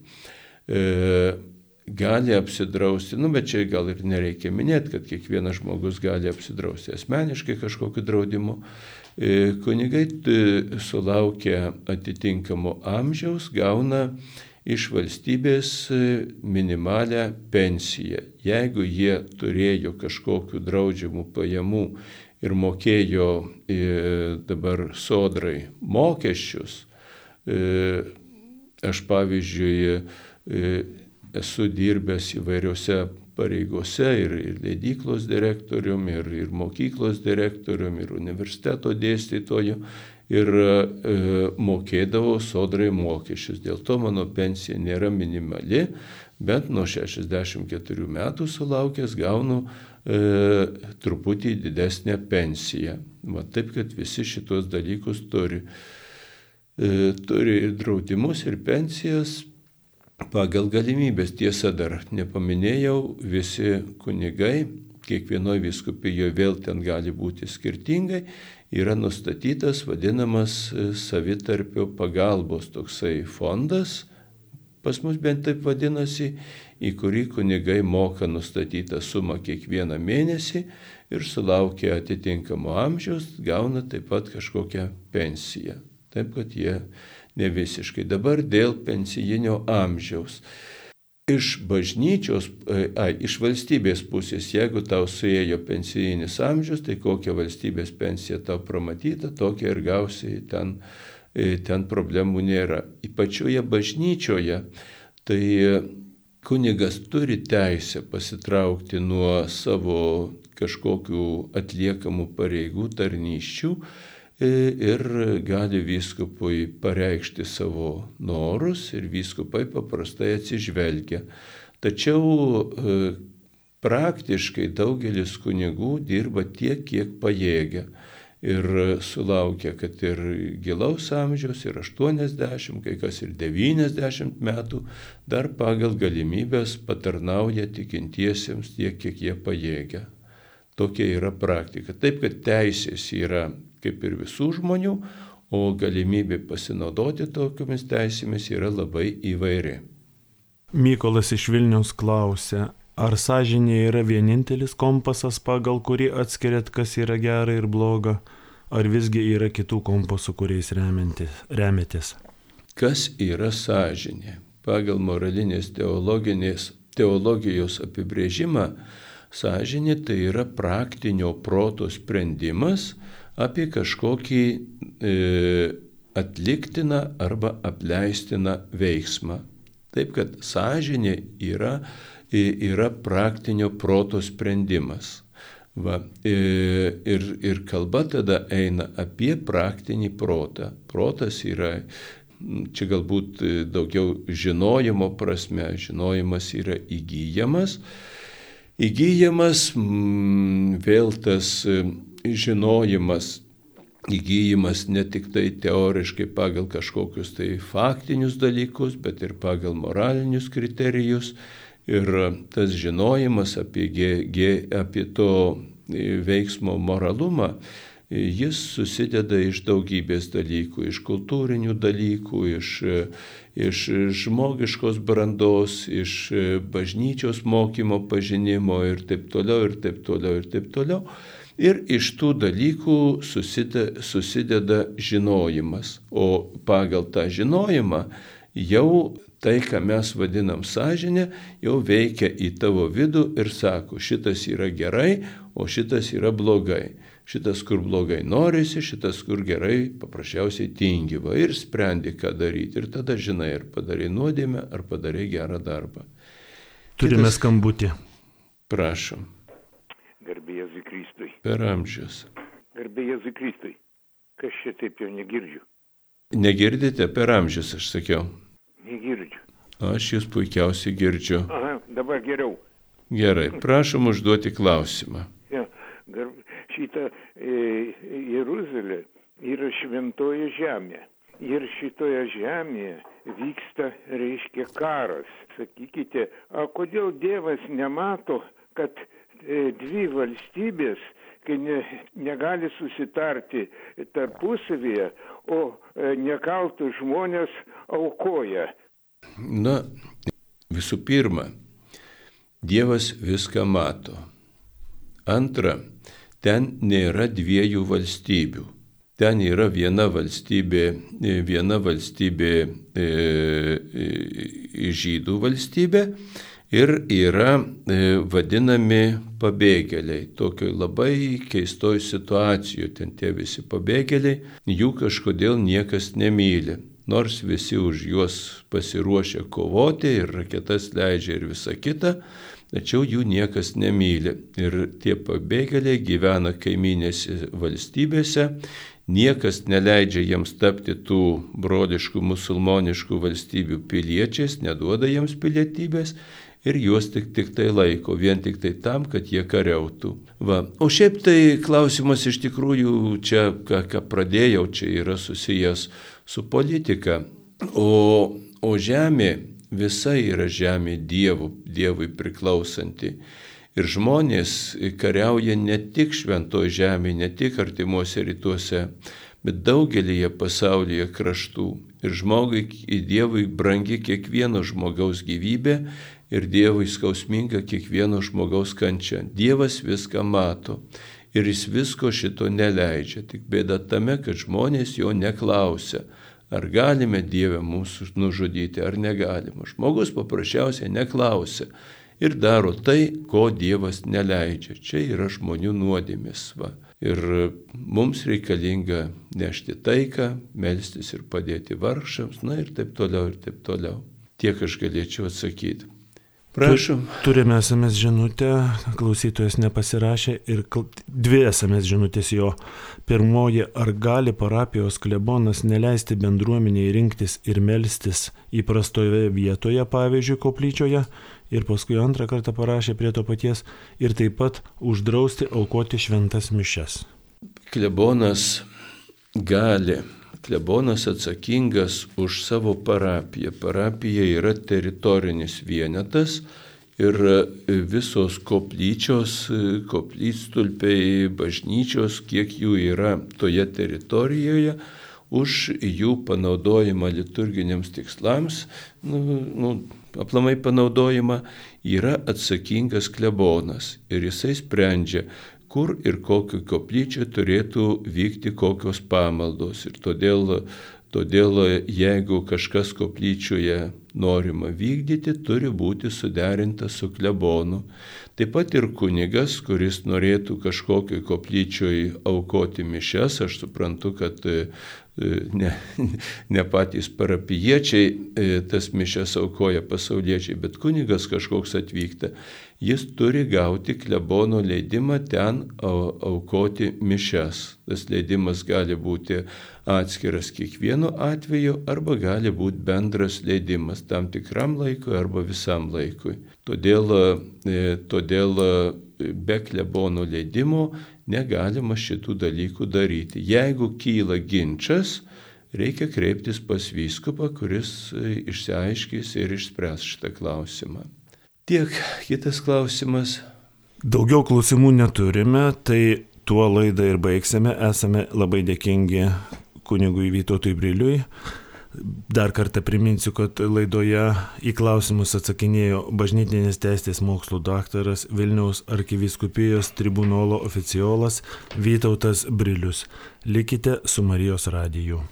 E, gali apsidrausti, nu bet čia gal ir nereikia minėti, kad kiekvienas žmogus gali apsidrausti asmeniškai kažkokiu draudimu. E, kunigai sulaukia atitinkamo amžiaus, gauna iš valstybės e, minimalę pensiją. Jeigu jie turėjo kažkokiu draudžiamų pajamų ir mokėjo e, dabar sodrai mokesčius, aš pavyzdžiui esu dirbęs įvairiose pareigose ir, ir leidyklos direktorium, ir, ir mokyklos direktorium, ir universiteto dėstytoju. Ir e, mokėdavau sodrai mokesčius. Dėl to mano pensija nėra minimali, bet nuo 64 metų sulaukęs gaunu e, truputį didesnę pensiją. Va taip, kad visi šitos dalykus turi. E, turi ir draudimus, ir pensijas, pagal galimybės. Tiesa, dar nepaminėjau, visi kunigai, kiekvienoje viskupijoje vėl ten gali būti skirtingai, yra nustatytas vadinamas e, savitarpio pagalbos toksai fondas, pas mus bent taip vadinasi, į kurį kunigai moka nustatytą sumą kiekvieną mėnesį ir sulaukia atitinkamo amžiaus, gauna taip pat kažkokią pensiją. Taip, kad jie ne visiškai. Dabar dėl pensijinio amžiaus. Iš bažnyčios, e, a, iš valstybės pusės, jeigu tau suėjo pensijinis amžius, tai kokia valstybės pensija tau pramatyta, tokia ir gausiai ten, e, ten problemų nėra. Ypačioje bažnyčioje, tai kunigas turi teisę pasitraukti nuo savo kažkokių atliekamų pareigų, tarnyščių e, ir gali vyskupui pareikšti savo norus ir vyskupai paprastai atsižvelgia. Tačiau e, praktiškai daugelis kunigų dirba tiek, kiek pajėgia ir sulaukia, kad ir gilaus amžiaus, ir 80, kai kas ir 90 metų, dar pagal galimybės patarnauja tikintiesiems tiek, kiek jie pajėgia. Tokia yra praktika. Taip, kad teisės yra kaip ir visų žmonių, o galimybė pasinaudoti tokiamis teisėmis yra labai įvairi. Mykolas iš Vilnius klausia, ar sąžinė yra vienintelis kompasas, pagal kurį atskiriat, kas yra gera ir bloga, ar visgi yra kitų kompasų, kuriais remiatės? Kas yra sąžinė? Pagal moralinės teologijos apibrėžimą, sąžinė tai yra praktinio proto sprendimas apie kažkokį e, atliktiną arba apleistiną veiksmą. Taip kad sąžinė yra, yra praktinio proto sprendimas. Va, ir, ir kalba tada eina apie praktinį protą. Protas yra, čia galbūt daugiau žinojimo prasme, žinojimas yra įgyjamas. Įgyjamas vėl tas žinojimas, įgyjimas ne tik tai teoriškai pagal kažkokius tai faktinius dalykus, bet ir pagal moralinius kriterijus Ir tas žinojimas apie, ge, apie to veiksmo moralumą, jis susideda iš daugybės dalykų, iš kultūrinių dalykų, iš, iš žmogiškos brandos, iš bažnyčios mokymo pažinimo ir taip toliau, ir taip toliau, ir taip toliau. Ir iš tų dalykų susideda, susideda žinojimas. O pagal tą žinojimą jau tai, ką mes vadinam sąžinė, jau veikia į tavo vidų ir sako, šitas yra gerai, o šitas yra blogai. Šitas, kur blogai norisi, šitas, kur gerai, paprasčiausiai tingi va ir sprendi, ką daryti. Ir tada žinai, ar padarai nuodėmę, ar padarai gerą darbą. Turime Kitas... skambutį. Prašom. Garbėjai Zikristui. Per amžius. Garbėjai Zikristui. Kas čia taip jau negirdžiu? Negirdite per amžius, aš sakiau. Negirdžiu. Aš jūs puikiausiai girdžiu. Aha, dabar geriau. Gerai, prašom užduoti klausimą. Ja, šita e, Jeruzalė yra šventoji žemė. Ir šitoje žemėje vyksta, reiškia, karas. Sakykite, o kodėl Dievas nemato, kad e, dvi valstybės, kai ne, negali susitarti tarpusavyje, o e, nekaltus žmonės aukoja. Na, visų pirma, Dievas viską mato. Antra, ten nėra dviejų valstybių. Ten yra viena valstybė, viena valstybė e, e, žydų valstybė ir yra e, vadinami pabėgėliai. Tokioj labai keistoj situacijoje ten tie visi pabėgėliai, jų kažkodėl niekas nemyli. Nors visi už juos pasiruošę kovoti ir raketas leidžia ir visa kita, tačiau jų niekas nemyli. Ir tie pabėgėliai gyvena kaiminėse valstybėse, niekas neleidžia jiems tapti tų broliškų musulmoniškų valstybių piliečiais, neduoda jiems pilietybės ir juos tik, tik tai laiko, vien tik tai tam, kad jie kariautų. Va. O šiaip tai klausimas iš tikrųjų čia, ką, ką pradėjau, čia yra susijęs su politika. O, o žemė visa yra žemė dievų, Dievui priklausanti. Ir žmonės kariauja ne tik šventoje žemėje, ne tik artimuose rytuose, bet daugelįje pasaulyje kraštų. Ir žmogui, Dievui brangi kiekvieno žmogaus gyvybė ir Dievui skausminga kiekvieno žmogaus kančia. Dievas viską mato ir jis visko šito neleidžia. Tik bėda tame, kad žmonės jo neklausia, ar galime Dievę mūsų nužudyti ar negalima. Žmogus paprasčiausiai neklausia ir daro tai, ko Dievas neleidžia. Čia yra žmonių nuodėmis. Va. Ir mums reikalinga nešti taiką, melstis ir padėti vargšams, na ir taip toliau, ir taip toliau. Tiek aš galėčiau atsakyti. Prašom. Turime SMS žinutę, klausytojas nepasirašė ir dvi SMS žinutės jo. Pirmoji, ar gali parapijos klebonas neleisti bendruomeniai rinktis ir melstis įprastoje vietoje, pavyzdžiui, koplyčioje? Ir paskui antrą kartą parašė prie to paties ir taip pat uždrausti aukoti šventas mišes. Klebonas gali klebonas atsakingas už savo parapiją. Parapija yra teritorinis vienetas ir visos koplyčios, koplytstulpiai, bažnyčios, kiek jų yra toje teritorijoje, už jų panaudojimą liturginiams tikslams, nu, nu, aplamai panaudojimą, yra atsakingas klebonas ir jisai sprendžia, kur ir kokiu koplyčiu turėtų vykti kokios pamaldos. Ir todėl, todėl jeigu kažkas koplyčioje norima vykdyti, turi būti suderinta su klebonu. Taip pat ir kunigas, kuris norėtų kažkokioj koplyčioj aukoti mišes, aš suprantu, kad ne, ne patys parapiečiai tas mišes aukoja pasauliečiai, bet kunigas kažkoks atvykta jis turi gauti klebono leidimą ten aukoti mišes. Tas leidimas gali būti atskiras kiekvienu atveju arba gali būti bendras leidimas tam tikram laikui arba visam laikui. Todėl, e, todėl e, be klebono leidimo negalima šitų dalykų daryti. Jeigu kyla ginčas, reikia kreiptis pas vyskupą, kuris e, išsiaiškys ir išspręs šitą klausimą. Tiek kitas klausimas. Daugiau klausimų neturime, tai tuo laidą ir baigsime. Esame labai dėkingi kunigui Vytautui Briliui. Dar kartą priminsiu, kad laidoje į klausimus atsakinėjo bažnytinės teisės mokslo daktaras Vilniaus arkiviskupijos tribunolo oficiolas Vytautas Brilius. Likite su Marijos radiju.